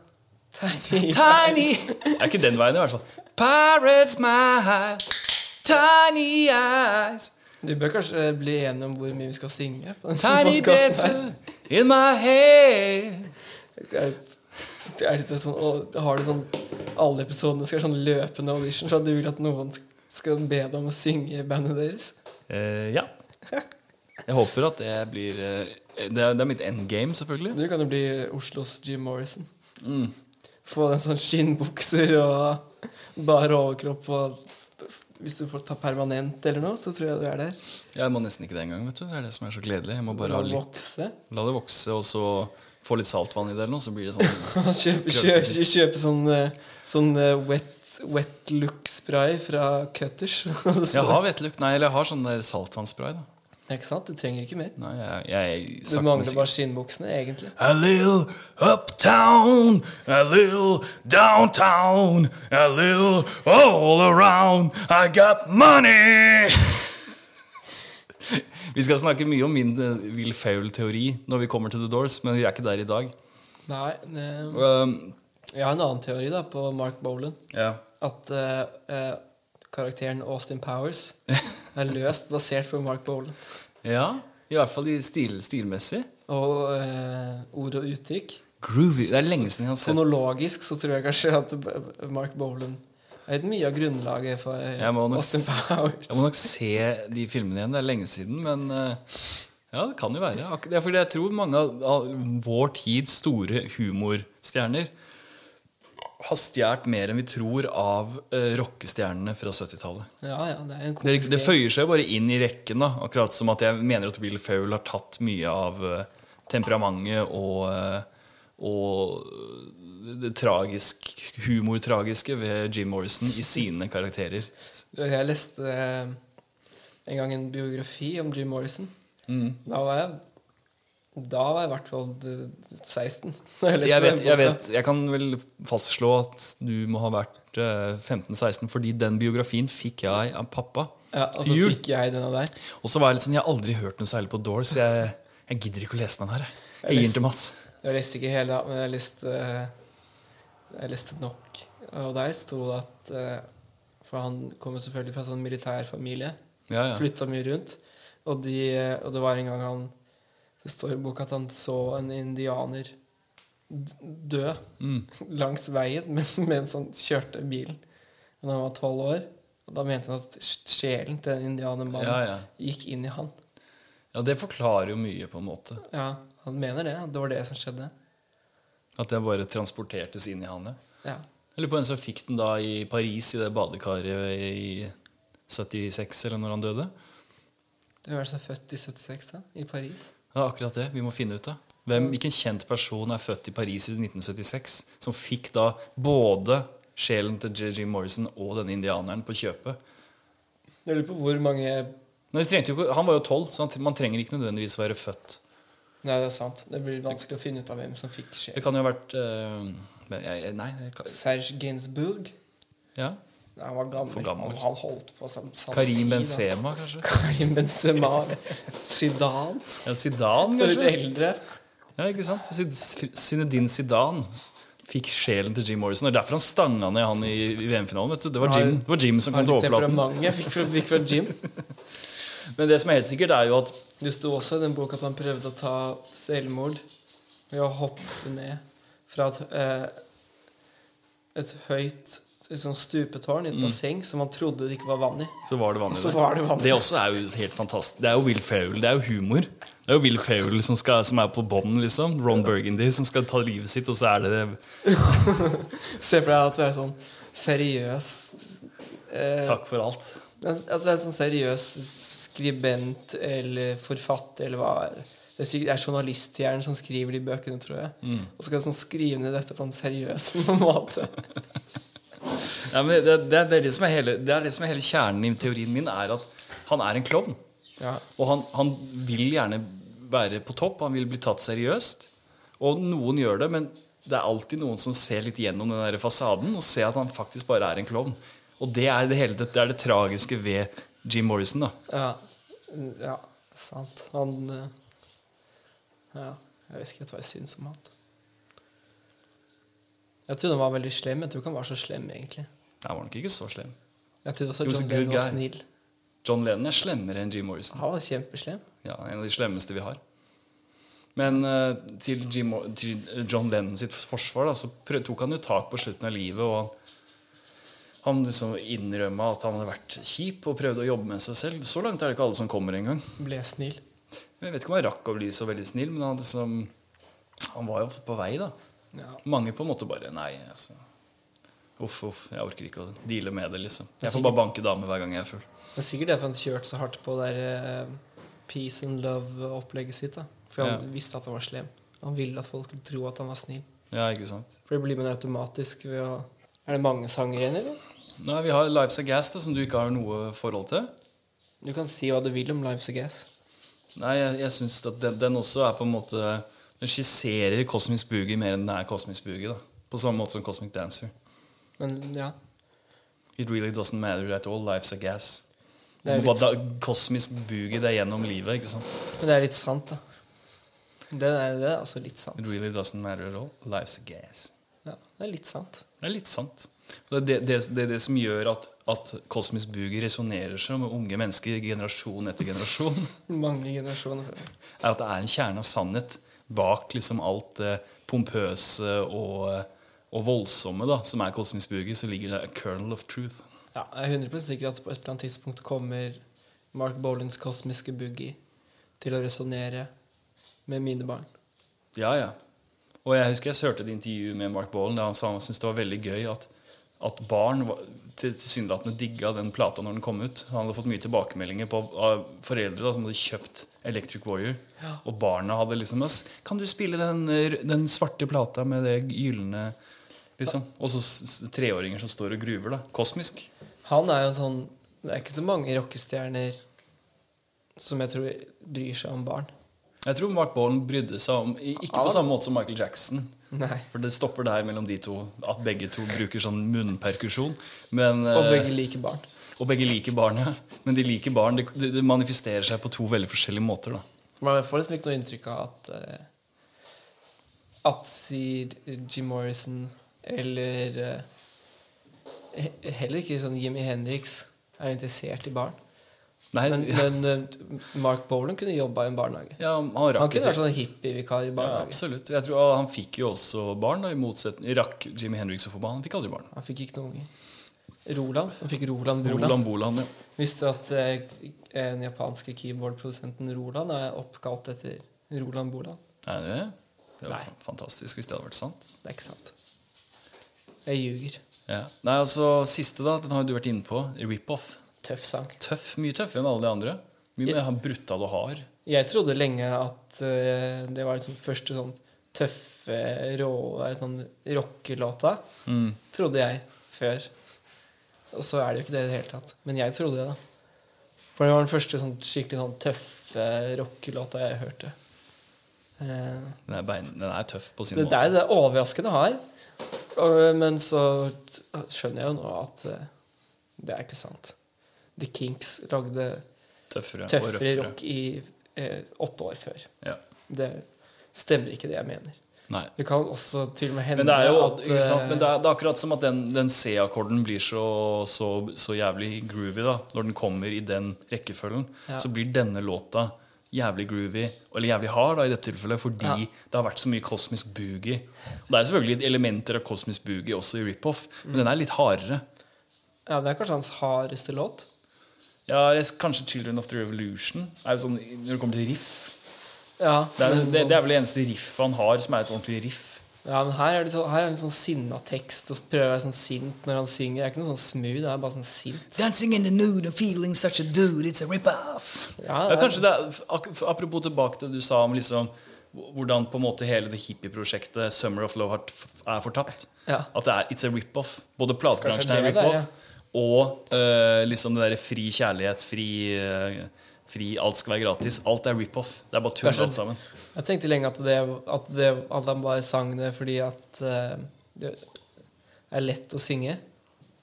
Tiny, <laughs> Tiny Det er ikke den veien, i hvert fall. Parrot smile, Tiny Eyes, Du bør kanskje bli enig om hvor mye vi skal synge. på denne Tiny dancer in my head. Det er litt- det sånn, og har du sånn Alle episodene skal være sånn løpende audition, så at du vil at noen skal be deg om å synge i bandet deres. Eh, ja. Jeg håper at det blir eh, det, er, det er mitt endgame, selvfølgelig. Du kan jo bli Oslos Jim Morrison. Mm. Få en sånn skinnbukser og bare overkropp og Hvis du får ta permanent eller noe, så tror jeg du er der. Jeg må nesten ikke det engang. vet du Det er det som er så gledelig. Jeg må bare La ha litt vokse. La det vokse, og så få litt saltvann i det, eller noe, så blir det sånn <laughs> kjøpe, kjøpe, kjøpe sånn, eh, sånn eh, wet, wet look-spray fra Cutters. <laughs> Jeg har wet look, Nei, eller jeg har sånn der Saltvannspray da Ikke sant? Du trenger ikke mer. Nei, jeg, jeg Du mangler bare skinnbuksene, egentlig. A little uptown, a little downtown, a little all around. I got money! <laughs> vi skal snakke mye om min eh, Will Faul-teori når vi kommer til The Doors, men vi er ikke der i dag. Nei, eh, Um, jeg har en annen teori da på Mark Bolan. ja. At eh, eh, karakteren Austin Powers er løst basert på Mark Bolan. ja, i hvert fall i stil, stilmessig. Og eh, ord og uttrykk. Groovy. Det er lenge siden jeg har sett Fonologisk så tror jeg kanskje at Mark Bolan er mye av grunnlaget for eh, nok Austin Powers. Jeg må nok se de filmene igjen. Det er lenge siden, men ja, det kan jo være. Det er fordi jeg tror mange av, av vår tids store humorstjerner har stjålet mer enn vi tror av uh, rockestjernene fra 70-tallet. Ja, ja, det Det, det føyer seg bare inn i rekken. da Akkurat som at jeg mener at Will Fowl har tatt mye av uh, temperamentet og, uh, og det tragisk, humortragiske ved Jim Morrison i sine karakterer. Jeg leste en gang en biografi om Jim Morrison. Mm. Da var jeg Da var jeg i hvert fall eh, 16. jeg <laughs> Jeg vet, jeg vet, jeg kan vel fastslå at du må ha vært eh, 15-16, fordi den biografien fikk jeg av pappa Ja, og til jul. fikk jeg den av deg. Og så var jeg litt sånn, jeg har aldri hørt noe særlig på Doors, jeg, jeg gidder ikke å lese den her. jeg. Gir den til Mats. Jeg leste ikke hele, men jeg leste, jeg leste nok. Og der sto det at eh, For han kommer selvfølgelig fra sånn militærfamilie. Ja, ja. Flytta mye rundt. Og, de, og det var en gang han Det står i boka at han så en indianer dø Mm. <laughs> langs veien <laughs> mens han kjørte bilen. Da han var tolv år. Og da mente han at sjelen til den indianermannen Ja, ja. gikk inn i han. ja, det forklarer jo mye, på en måte. Ja, Han mener det. at Det var det som skjedde. At det bare transportertes inn i han. ja. Ja. Eller på en som fikk den da i Paris, i det badekaret i 76, eller når han døde. Du er altså født i 76, da? I Paris? Det er akkurat det vi må finne ut av. Hvem, hvilken kjent person er født i Paris i 1976 som fikk da både sjelen til JJ Morrison og denne indianeren på kjøpet? Jeg lurer på hvor mange ikke- Han var jo tolv, så man trenger ikke nødvendigvis være født. Nei, det er sant. Det blir vanskelig å finne ut av hvem som fikk sjelen. Det kan jo ha vært uh, jeg, Nei. Serge Gainsbourg. ja. Han var gammel. Gammel. Han, han holdt på som Karim. Benzema, kanskje? Karim Benzema. Zidane. Ja, Zidane, Så litt eldre. Ja, ikke sant? Zinedine Zidane fikk sjelen til Jim Morrison. Det er derfor han stanga ned han i, VM-finalen. vet du. Det var Jim, det var Jim som kom til overflaten. jeg fikk fra, fikk fra Jim. <laughs> Men det som er helt sikkert, er jo at Det sto også i den boka at han prøvde å ta selvmord ved å hoppe ned fra et, eh, et høyt et sånn stupetårn i et basseng som man trodde det ikke var vann i. så var det var det vann i. Det også er jo helt fantastisk. Det er jo Will Ferrell. Det er jo humor. Det er jo Will Ferrell som, skal, som er på bånn, liksom. Ron Burgundy som skal ta livet sitt, og så er det <laughs> Se for deg at du er sånn seriøs eh, takk for alt. At du er sånn seriøs skribent eller forfatter eller hva Det er sikkert det er journalisthjernen som skriver de bøkene, tror jeg. Mm. Og så skal du sånn skrive ned dette på en seriøs <laughs> måte. Ja, det, det, er det, som er hele, det er det som er hele kjernen i teorien min, er at han er en klovn. Ja. Og han, han vil gjerne være på topp, han vil bli tatt seriøst. Og noen gjør det, men det er alltid noen som ser litt gjennom den der fasaden og ser at han faktisk bare er en klovn. Og det er det, hele, det er det tragiske ved Jim Morrison. da Ja, ja sant. Han eh, Ja, jeg vet ikke hva jeg syns om han. Jeg trodde han var veldig slem. Jeg tror ikke han var så slem, egentlig. Nei, var nok ikke så slem. Jeg trodde også He was a John good Lennon var guy. snill. John Lennon er slemmere enn Jim Morrison. Han var kjempeslem. Ja, En av de slemmeste vi har. Men eh, til, Jim, Mor- til John Lennon sitt forsvar da, så prøv, tok han jo tak på slutten av livet. Og han, han liksom innrømma at han hadde vært kjip og prøvde å jobbe med seg selv. Så langt er det ikke alle som kommer engang. Ble snill. Jeg vet ikke om han rakk å bli så veldig snill, men han, liksom, han var jo på vei, da. Ja. Mange på en måte bare Nei, altså. Uff, uff. Jeg orker ikke å deale med det, liksom. Jeg får bare banke damer hver gang jeg er full. Det er sikkert derfor han kjørte så hardt på det der eh, peace and love-opplegget sitt. da For han Ja. visste at han var slem. Han ville at folk skulle tro at han var snill. Ja, ikke sant? For det blir man automatisk ved å Er det mange sanger igjen, eller? Nei, Vi har Lives of Gas, da, som du ikke har noe forhold til. Du kan si hva du vil om Lives of Gas. Nei, jeg, jeg syns at den, den også er på en måte Den skisserer kosmisk Boogie mer enn det er kosmisk Boogie. da På samme måte som Cosmic Dancer. Men ja. It really doesn't matter at all. Life's a gas. Det er litt, da, kosmisk boogie det er gjennom livet, ikke sant? men det er litt sant, da. Det er, det er altså litt sant. It really doesn't matter at all. Life's a gas. Ja, det er litt sant. Det er litt sant. Det er det, det, det, er det som gjør at, at kosmisk boogie resonnerer seg med unge mennesker generasjon etter generasjon. <laughs> Mange generasjoner er at det er en kjerne av sannhet bak liksom alt det pompøse og, og voldsomme da, som er kosmisk boogie. Så ligger det a kernel of truth. Ja, jeg er 100 sikker at på et eller annet tidspunkt kommer Mark Bolins kosmiske boogie til å resonnere med mine barn. Ja, ja. Og jeg husker jeg hørte et intervju med Mark Bolin, der han sa han syntes det var veldig gøy at, at barn var- tilsynelatende digga den plata når den kom ut. Han hadde fått mye tilbakemeldinger på av foreldre da, som hadde kjøpt Electric Warrior. Og barna hadde liksom Kan du spille den, eh, den svarte plata med det gylne liksom? Og så treåringer som står og gruver. da Kosmisk. Han er jo sånn Det er ikke så mange rockestjerner som jeg tror bryr seg om barn. Jeg tror Mark Bowen brydde seg om Ikke på samme måte som Michael Jackson. Nei. For det stopper der mellom de to, at begge to bruker sånn munnperkusjon. Men, Og eh, begge liker barn. Og begge liker barn, ja. Men de liker barn. Det, det, manifesterer seg på to veldig forskjellige måter. da. Man får liksom ikke noe inntrykk av at uh, At sier Jim Morrison eller uh, Heller ikke sånn Jimmy Hendrix er interessert i barn. Nei, Men, ja, men eh, Mark Bolan kunne jobba i en barnehage. ja, han Han kunne vært sånn hippievikar i Ja, barnehage. absolutt. Jeg tror Han fikk jo også barn, da, i motsetning Rakk Jimmy Henriks å få barn? Han fikk aldri barn. Han fikk ikke noen unger. Roland. Han fikk Roland Boland. Roland Boland, ja. Visste du at eh, den japanske keyboardprodusenten Roland er oppkalt etter Roland Boland? Er det det? Var fantastisk hvis det hadde vært sant. Det er ikke sant. Jeg ljuger. Ja. Nei, altså Siste, da. Den har jo du vært inne på. Rip-off. Tøff sang. Tøff. Mye tøffere enn alle de andre. Mye mer brutal og hard. Jeg trodde lenge at uh, det var liksom første sånn tøffe, rå sånn rockelåta. Mm. Trodde jeg før. Og så er det jo ikke det i det hele tatt. Men jeg trodde det, da. For det var den første sånn skikkelig sånn tøffe rockelåta jeg hørte. Uh, Den, er bein, den er tøff på sin det, det er det overraskende har. Og, men så skjønner jeg jo nå at uh, det er ikke sant. The Kinks lagde Tøffere, tøffere rock i eh, åtte år før. Ja. Det stemmer ikke, det jeg mener. Nei. Det kan også til og med hende Men det er jo at eh, Men det er, det er akkurat som at den, den C-akkorden blir så, så, så jævlig groovy da Når den kommer i den rekkefølgen. Ja. Så blir denne låta jævlig groovy, eller jævlig hard da i dette tilfellet, fordi Ja. det har vært så mye kosmisk boogie. Og det er selvfølgelig elementer av kosmisk boogie også i rip-off, Mm. men den er litt hardere. Ja, det er kanskje hans hardeste låt. Ja, det er Kanskje 'Children of the Revolution' er jo sånn, når det kommer til riff. Ja, Det er, men, det, det er vel det eneste riffet han har som er et ordentlig riff. ja, men her er det, så, her er det sånn sinna tekst, og så prøver jeg sånn sint når han synger. Det er ikke noe sånn smooth, det er bare sånn sint. Dancing in the nude and feeling such a dude, it's a rip-off. Ja, Ja, kanskje det er, Apropos tilbake til det du sa om liksom hvordan på en måte hele det hippieprosjektet Summer of Love er fortapt. Ja. At det er it's a rip-off. Både platebransjen er er, rip-off, og eh, liksom det derre fri kjærlighet, fri, eh, fri Alt skal være gratis. Alt er rip-off. Det er bare tull alt sammen. Jeg tenkte lenge at, det, at, det, at han bare sang det fordi at eh, det er lett å synge.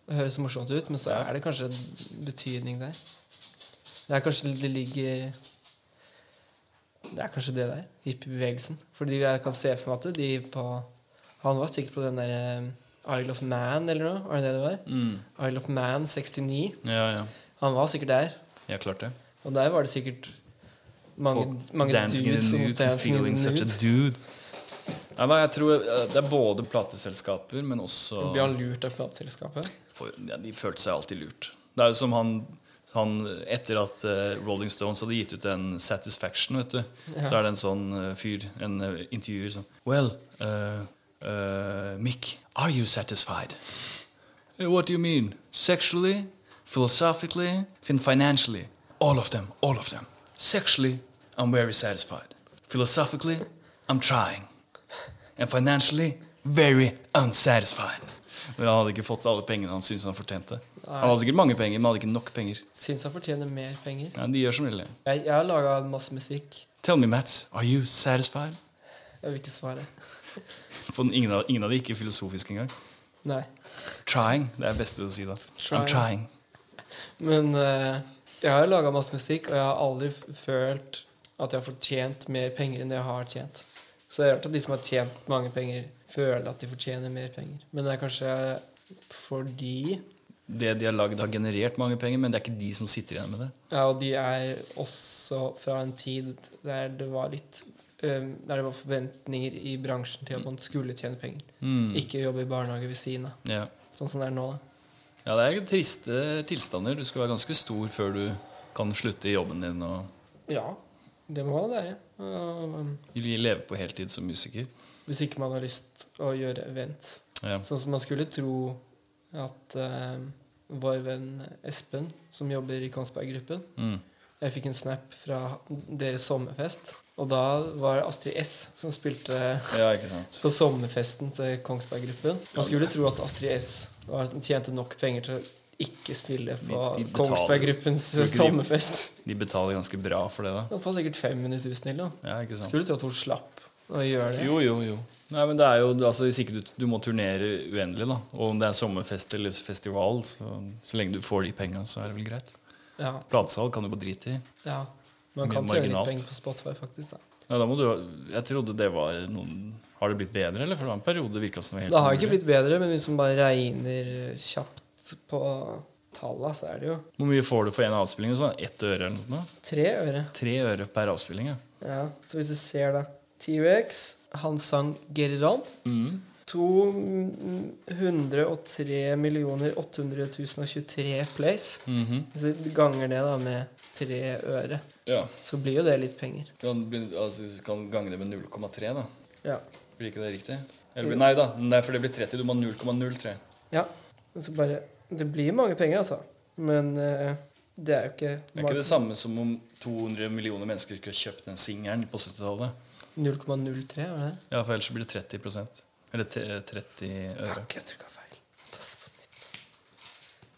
Det høres morsomt ut, men så er det kanskje en betydning der. Det er kanskje det ligger Det er kanskje det der, hippiebevegelsen. Fordi jeg kan se for meg at de på Han var sikkert på den der eh, Isle of Man eller noe. Var det det det var? Mm. Isle of Man 69. Ja, ja. Han var sikkert der Ja, klart det. Og der var det sikkert mange, Folk mange dancing in dudes som nudes and feeling such a dude. Men jeg tror eh, Det er både plateselskaper, men også Blir han lurt av plateselskapet? ja, De følte seg alltid lurt. Det er jo som han, han Etter at eh, Rolling Stones hadde gitt ut en Satisfaction, vet du, Ja. så er det en sånn eh, fyr, en uh, intervjuer sånn Well, uh, uh, Mick, are you satisfied? "Eh, What do you mean? Sexually, philosophically, financially? All of them, all of them. Sexually, I'm very satisfied. Philosophically, I'm trying. And financially, very unsatisfied. Men han hadde ikke fått alle pengene han syntes han fortjente. Han hadde sikkert mange penger, men hadde ikke nok penger. Syns han fortjener mer penger. Ja, de gjør som regel. Jeg, jeg har laga masse musikk. Tell me, Mats, are you satisfied? Jeg vil ikke svare. Ingen av, ingen av de ikke filosofisk engang. Nei. Trying. Det er det beste å si da. I'm Trying. trying. Men uh, jeg har laga masse musikk, og jeg har aldri følt at jeg har fortjent mer penger enn det jeg har tjent. Så jeg har hørt at de som har tjent mange penger, føler at de fortjener mer penger. Men det er kanskje fordi Det de har lagd, har generert mange penger, men det er ikke de som sitter igjen med det. Ja, og de er også fra en tid der det var litt Der det var forventninger i bransjen til at man skulle tjene penger. Mm. Ikke jobbe i barnehage ved siden av. Ja. Sånn som det er nå. da. ja, det er triste tilstander. Du skal være ganske stor før du kan slutte i jobben din Ja, det må man være. Og, leve på heltid som musiker. hvis ikke man har lyst å gjøre event. Ja. Sånn som man skulle tro at eh, vår venn Espen, som jobber i Kongsberg Gruppen Mm. Jeg fikk en snap fra deres sommerfest, og da var det Astrid S som spilte ja, på sommerfesten til Kongsberg Gruppen. Man skulle tro at Astrid S var, tjente nok penger til å ikke spille på De- de. Kongsberg Gruppens Tror de- sommerfest. De betaler ganske bra for det, da. Han får sikkert 500 000 til. Ja. Skulle tro at hun slapp å gjøre det. Jo, jo, jo. Nei, men det er jo, altså Hvis ikke du, du må turnere uendelig, da og om det er sommerfest eller festival, så, så lenge du får de penga, så er det vel greit. Ja, Platesalg kan du bare drite i. ja. Man kan tjene litt penger på Spotify, faktisk. da Ja, da må du, jeg trodde det var noen Har det blitt bedre, eller? For det var en periode virka som helt Det har ikke blitt bedre, men hvis man bare regner kjapt på talla, så er det jo Hvor mye får du for en avspilling? Sånn? Ett øre eller noe? tre øre. Tre øre per avspilling, ja. Ja, Så hvis du ser da T-Rex, han sang Get It On. Mm. 203 millioner 800 023 plays. Mhm. Hvis du ganger det da med tre øre, Ja. så blir jo det litt penger. Kan, altså, hvis du kan gange det med 0,3, da. Ja. Blir ikke det riktig? Eller, nei da, nei, for det blir 30. Du må ha 0,03. ja. Så bare Det blir mange penger, altså. Men uh, det er jo ikke, Det er ikke det samme som om 200 millioner mennesker ikke har kjøpt den singelen på 70-tallet. 0,03, var det det? Ja, for ellers blir det 30 Eller te- 30 øre. Takk, jeg trykka feil.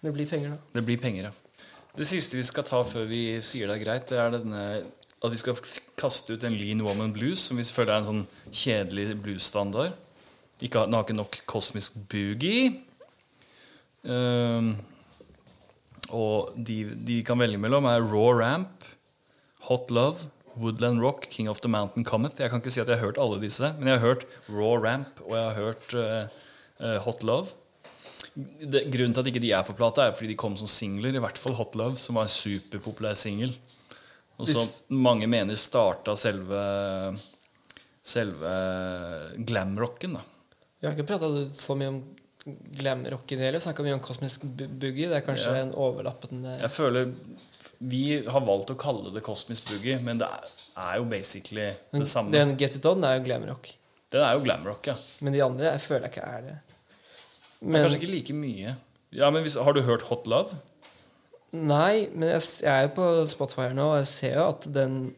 Det blir penger, da. Det blir penger, ja. Det siste vi skal ta før vi sier det er greit, det er denne at vi skal kaste ut en Lean Woman Blues, som vi føler er en sånn kjedelig bluesstandard. Ikke, den har ikke nok kosmisk boogie. Um, og de, de kan velge mellom er Raw Ramp, Hot Love, Woodland Rock, King of the Mountain Cometh. Jeg kan ikke si at jeg har hørt alle disse, men jeg har hørt Raw Ramp og jeg har hørt eh, Hot Love. Det, grunnen til at ikke de er på plata, er fordi de kom som singler. I hvert fall Hot Love, som var en superpopulær singel. Og som mange mener starta selve Selve glamrocken. da Vi har ikke prata så mye om glam-rocken heller. Snakka mye om kosmisk Boogie. Det er kanskje Ja. en overlappende Jeg føler Vi har valgt å kalle det Cosmic Boogie, men det er, jo basically det samme. Den Get It On er jo glam-rock. Den er jo glamrock, ja. Men de andre jeg føler jeg ikke er det. Men, Men, Kanskje ikke like mye. Ja, men hvis, Har du hørt Hot Love? Nei, men jeg, jeg er jo på Spotify nå, og jeg ser jo at den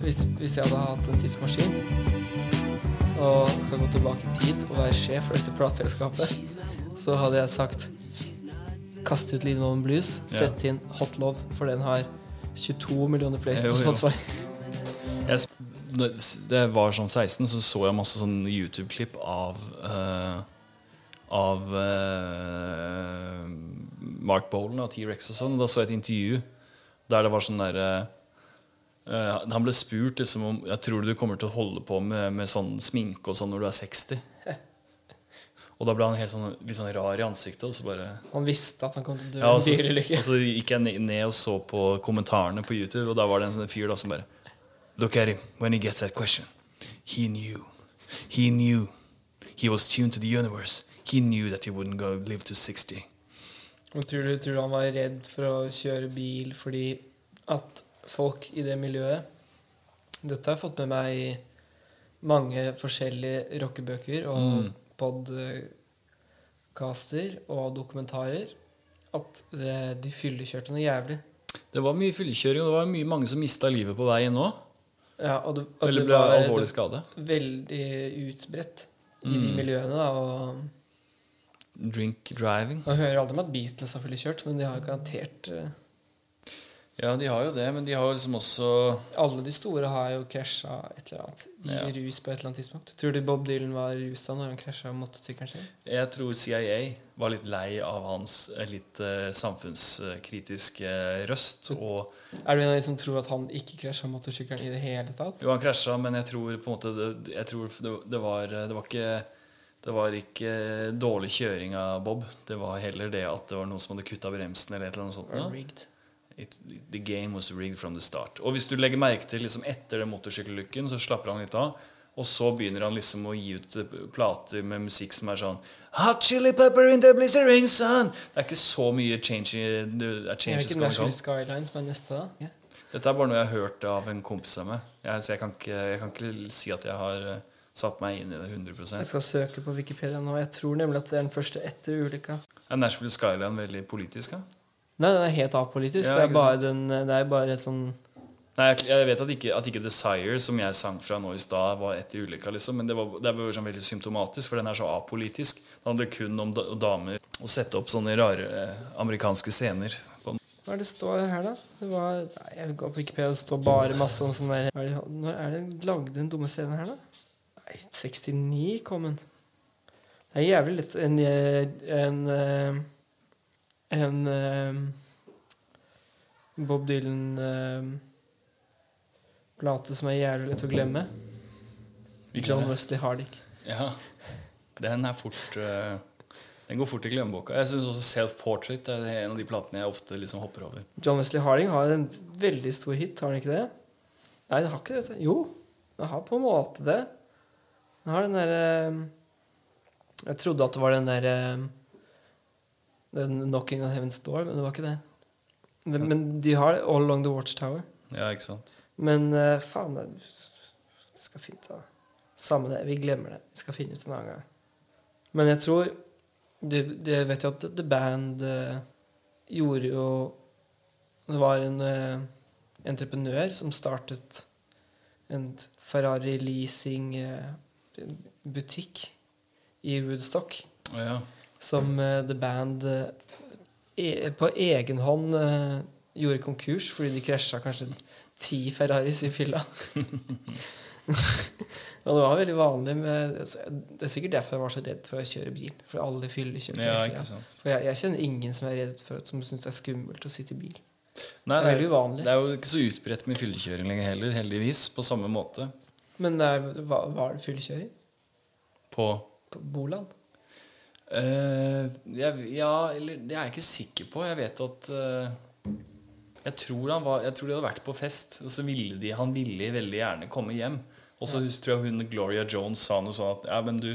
hvis, hvis jeg hadde hatt en tidsmaskin og skal gå tilbake i tid og være sjef for dette plateselskapet, så hadde jeg sagt Kast ut Lean Woman Blues, sett inn Hot Love, for den har 22 millioner plays på. Spotify. jeg, det var sånn 16, så så jeg masse sånn YouTube-klipp av uh, Av uh, Mark Bolan og T-Rex og sånn. Da så jeg et intervju der det var sånn derre uh, Han ble spurt liksom om Jeg tror du kommer til å holde på med, med sånn sminke og sånn når du er 60. Og da ble han helt sånn, litt sånn rar i ansiktet. Og så bare Han visste at han kom til å dø ja, og så, og så gikk jeg ned og så på kommentarene på YouTube, og da var det en sånn fyr da som bare Look at him when he gets that question. He knew. He knew. He was tuned to the universe. He knew that he wouldn't go live to 60. Og tror du, tror du han var redd for å kjøre bil fordi at folk i det miljøet Dette har jeg fått med meg i mange forskjellige rockebøker og Mm. Podcaster og dokumentarer. At de fyllekjørte noe jævlig. Det var mye fyllekjøring, og det var mye mange som mista livet på veien òg. Ja, og det, og Eller ble var alvorlig skade. veldig utbredt i de Mm. miljøene. da, og Drink driving. Man hører aldri om at Beatles har fyllekjørt, men de har garantert eh, Ja, de har jo det, men de har liksom også Alle de store har jo krasja et eller annet i Ja. rus på et eller annet tidspunkt. Tror du Bob Dylan var rusa når han krasja motorsykkelen sin? Jeg tror CIA var litt lei av hans eh, litt uh, samfunnskritiske røst. Og Er du en av de som tror at han ikke krasja motorsykkelen i det hele tatt? jo, han krasja, men jeg tror på en måte det, det, det, var, det var ikke det var ikke dårlig kjøring av Bob. Det var heller det at det var noen som hadde kutta bremsen. eller et eller annet sånt. Rigged? It, the game was rigged from the start. Og hvis du legger merke til liksom etter den motorsykkelulykken, så slapper han litt av. Og så begynner han liksom å gi ut eh, plater med musikk som er sånn Hot chili pepper in the blistering sun. Det er ikke så mye change i, det er ikke going Skyline som er neste, da? Yeah. Dette er bare noe jeg har hørt av en kompis av meg. Jeg, så jeg kan, ikke, jeg kan ikke si at jeg har eh, satt meg inn i det 100 Jeg skal søke på Wikipedia nå. Jeg tror nemlig at det er den første etter ulykka. Er Nashville Skyline veldig politisk? da? Nei, den er helt apolitisk. Ja, det, er den, det er bare et sånn Nei, jeg, vet at ikke, at ikke Desire, som jeg sang fra nå i stad, var etter ulykka, liksom, men det, var, det er sånn veldig symptomatisk, for den er så apolitisk. Det handler kun om da, damer å sette opp sånne rare eh, amerikanske scener. Hva er det står her, da? Det var, nei, jeg går på Wikipedia, det står bare masse om sånn der er Når er det lagde den dumme scenen her, da? Nei, 69 kom den. Det er jævlig lett En, en, en, eh, en eh, Bob Dylan-plate som er jævlig lett å glemme. Hvilken John? Wesley Harding. ja, den er fort eh, Den går fort i glemmeboka. Jeg syns også Self Portrait er en av de platene jeg ofte liksom hopper over. John Wesley Harding har en veldig stor hit, har han ikke det? Nei, det har ikke det. Jo, det har på en måte det. Den har den derre Jeg trodde at det var den derre Den 'Knocking on Heaven's Door', men det var ikke det. Men, men de har det all along the Watchtower. Ja, ikke sant? Men uh, faen, det det skal fint ta Samme det, vi glemmer det. Vi skal finne ut en annen gang. Men jeg tror Du, du vet jo at The Band uh, gjorde jo Det var en uh, entreprenør som startet en Ferrari leasing-butikk i Woodstock. Ja. Som eh, The Band eh, e på egen hånd eh, gjorde konkurs fordi de krasja kanskje ti Ferraris i fylla. <laughs> og det var veldig vanlig med Det er sikkert derfor jeg var så redd for å kjøre bil. For alle fyller ja, tida. sant. For jeg, jeg kjenner ingen som er redd for Som syns det er skummelt å sitte i bil. Nei, Det er det, er, Det er jo ikke så utbredt med fyllekjøring lenger heller, heldigvis. På samme måte. Men hva var, var det fyllekjøring På på Boland? Eh, jeg, ja, eller det er jeg ikke sikker på. Jeg vet at uh, jeg, tror han var, jeg tror de hadde vært på fest, og så ville de, han ville veldig gjerne komme hjem. Og så tror jeg hun Gloria Jones sa noe sånn at Ja, men du,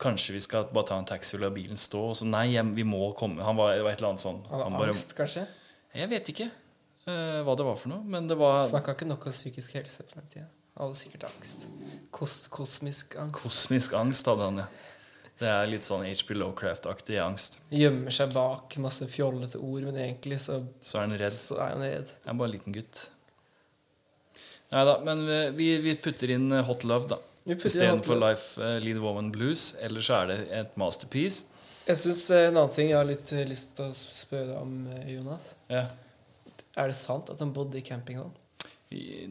kanskje vi skal bare ta en taxi og la bilen stå? Og så nei, hjem, vi må komme. Han var, var et eller annet sånn. Han Han hadde bare, angst, kanskje? jeg vet ikke uh, hva det var for noe, men det var Snakka ikke nok om psykisk helse på den tida. Hadde sikkert angst. Kos kosmisk angst. kosmisk angst, hadde han, ja. Det er litt sånn HP Lowcraft-aktig angst. Gjemmer seg bak masse fjollete ord, men egentlig så, Så er han redd. så er han redd. Jeg er bare en liten gutt. Nei da, men vi, vi putter inn eh, Hot Love, da. Istedenfor Life uh, Lead Woman Blues. Ellers er det et masterpiece. Jeg syns en annen ting jeg har litt eh, lyst til å spørre om, eh, Jonas. Ja. Er det sant at han bodde i campingvogn?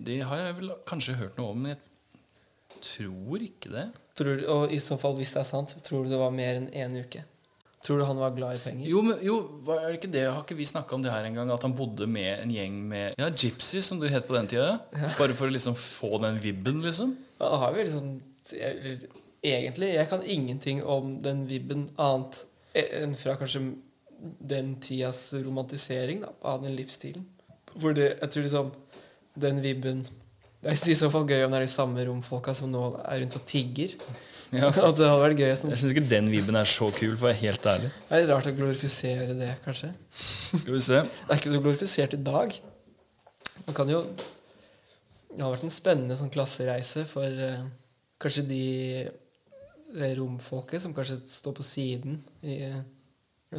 Det har jeg vel kanskje hørt noe om, jeg tror ikke det. Tror og i så fall, hvis det er sant, tror du det var mer enn én uke? Tror du han var glad i penger? Jo, men, jo var er det ikke det? Har ikke vi snakka om det her en gang? At han bodde med en gjeng med Ja, gypsies, som du het på den tida. Bare for å liksom få den vibben, liksom. Ja, da har vi jeg- egentlig Jeg kan ingenting om den vibben annet enn fra kanskje den tidas romantisering da, av den livsstilen. For det, jeg tror liksom den vibben Det er i så fall gøy om det er de samme romfolka som nå er rundt og tigger. Ja. <laughs> At det hadde vært gøy. Sånn. Jeg syns ikke den viben er så kul, for å være helt ærlig. Det er litt rart å glorifisere det, kanskje. Skal vi se. Det er ikke så glorifisert i dag. Man kan jo Det hadde vært en spennende sånn klassereise for eh, kanskje de det romfolket som kanskje står på siden i,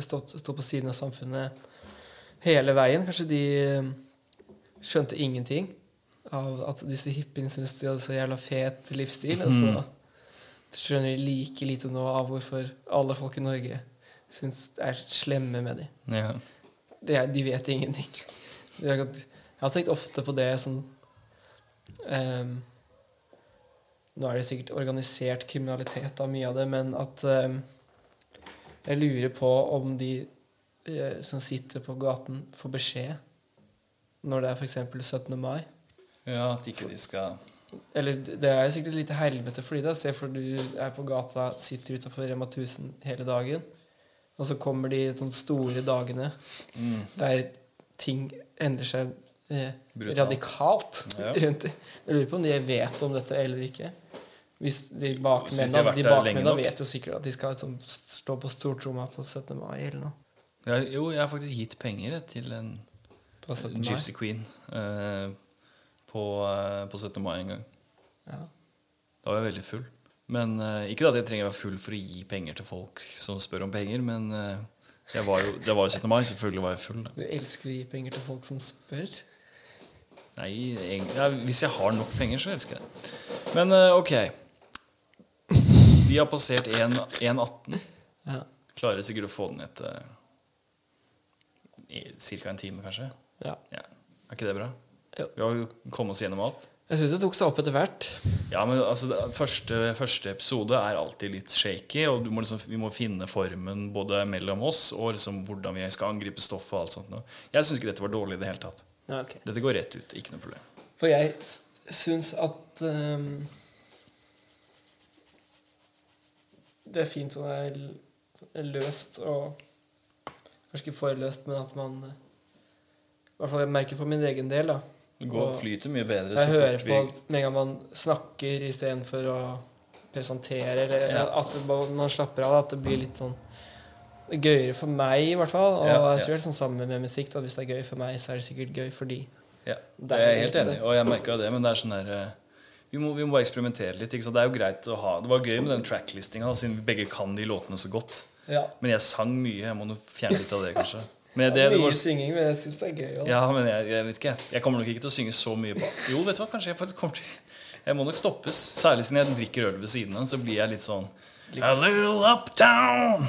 stått, står på siden av samfunnet hele veien. Kanskje de eh, skjønte ingenting av at disse hippiene syns de hadde så jævla fet livsstil. Og så skjønner de like lite nå av hvorfor alle folk i Norge syns er slemme med dem Ja. er, de vet ingenting. De har, Jeg har tenkt ofte på det sånn um, Nå er det sikkert organisert kriminalitet av mye av det, men at um, Jeg lurer på om de uh, som sitter på gaten, får beskjed når det er f.eks. 17. mai. Ja, at ikke de skal Eller det er sikkert et lite helvete for de da. Se for du er på gata, sitter utafor Rema 1000 hele dagen, og så kommer de sånne store dagene mm. der ting endrer seg eh, radikalt Ja. <laughs> rundt. Jeg lurer på om de vet om dette eller ikke. Hvis de bakmennene de de vet jo sikkert at de skal liksom, stå på stortromma på 17. mai eller noe. ja, Jo, jeg har faktisk gitt penger til en På 17. mai. Gypsy Queen eh, på, eh, på 17. mai en gang. Ja. Da var jeg veldig full. Men eh, Ikke at jeg trenger å være full for å gi penger til folk som spør om penger, men jeg var jo, det var jo 17. mai. Selvfølgelig var jeg full. Da. Du elsker å gi penger til folk som spør. Nei, egen- ja, Hvis jeg har nok penger, så elsker jeg det. Men ok. Vi har passert 1,18. Ja. Klarer sikkert å få den ned til ca. en time, kanskje. ja. Ja. Er ikke det bra? Vi har jo kommet oss gjennom alt. Jeg syns det tok seg opp etter hvert. Ja, men altså, første, første episode er alltid litt shaky, og du må liksom, vi må finne formen både mellom oss og liksom hvordan vi skal angripe stoffet. og alt sånt. Jeg syns ikke dette var dårlig i det hele tatt. Ja, okay. Dette går rett ut. Ikke noe problem. For jeg syns at um, Det er fint sånn det er løst og Kanskje ikke for løst, men at man eh, I hvert fall jeg merker for min egen del, da. Det går, flyter mye bedre Jeg så hører fort på med en gang man snakker istedenfor å presentere, eller Ja. at man slapper av. At det blir litt sånn er gøyere for meg, i hvert fall. Og Ja, jeg tror det er sånn samme med musikk. Da. Hvis det er gøy for meg, så er det sikkert gøy for de. Ja, Det er jeg helt enig i, og jeg merka det, men det er sånn der eh, vi må, vi må bare eksperimentere litt. Det er jo greit å ha Det var gøy med den tracklistinga, siden vi begge kan de låtene så godt. Ja. Men jeg sang mye. Jeg må nå fjerne litt av det, kanskje. Mye var, synging, men jeg syns det er gøy. også. ja, men jeg, jeg vet ikke. Jeg kommer nok ikke til å synge så mye på Jo, vet du hva, kanskje jeg faktisk kommer til Jeg må nok stoppes. Særlig siden jeg drikker øl ved siden av, så blir jeg litt sånn A little uptown.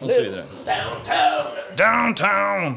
Og så videre. Downtown! Downtown.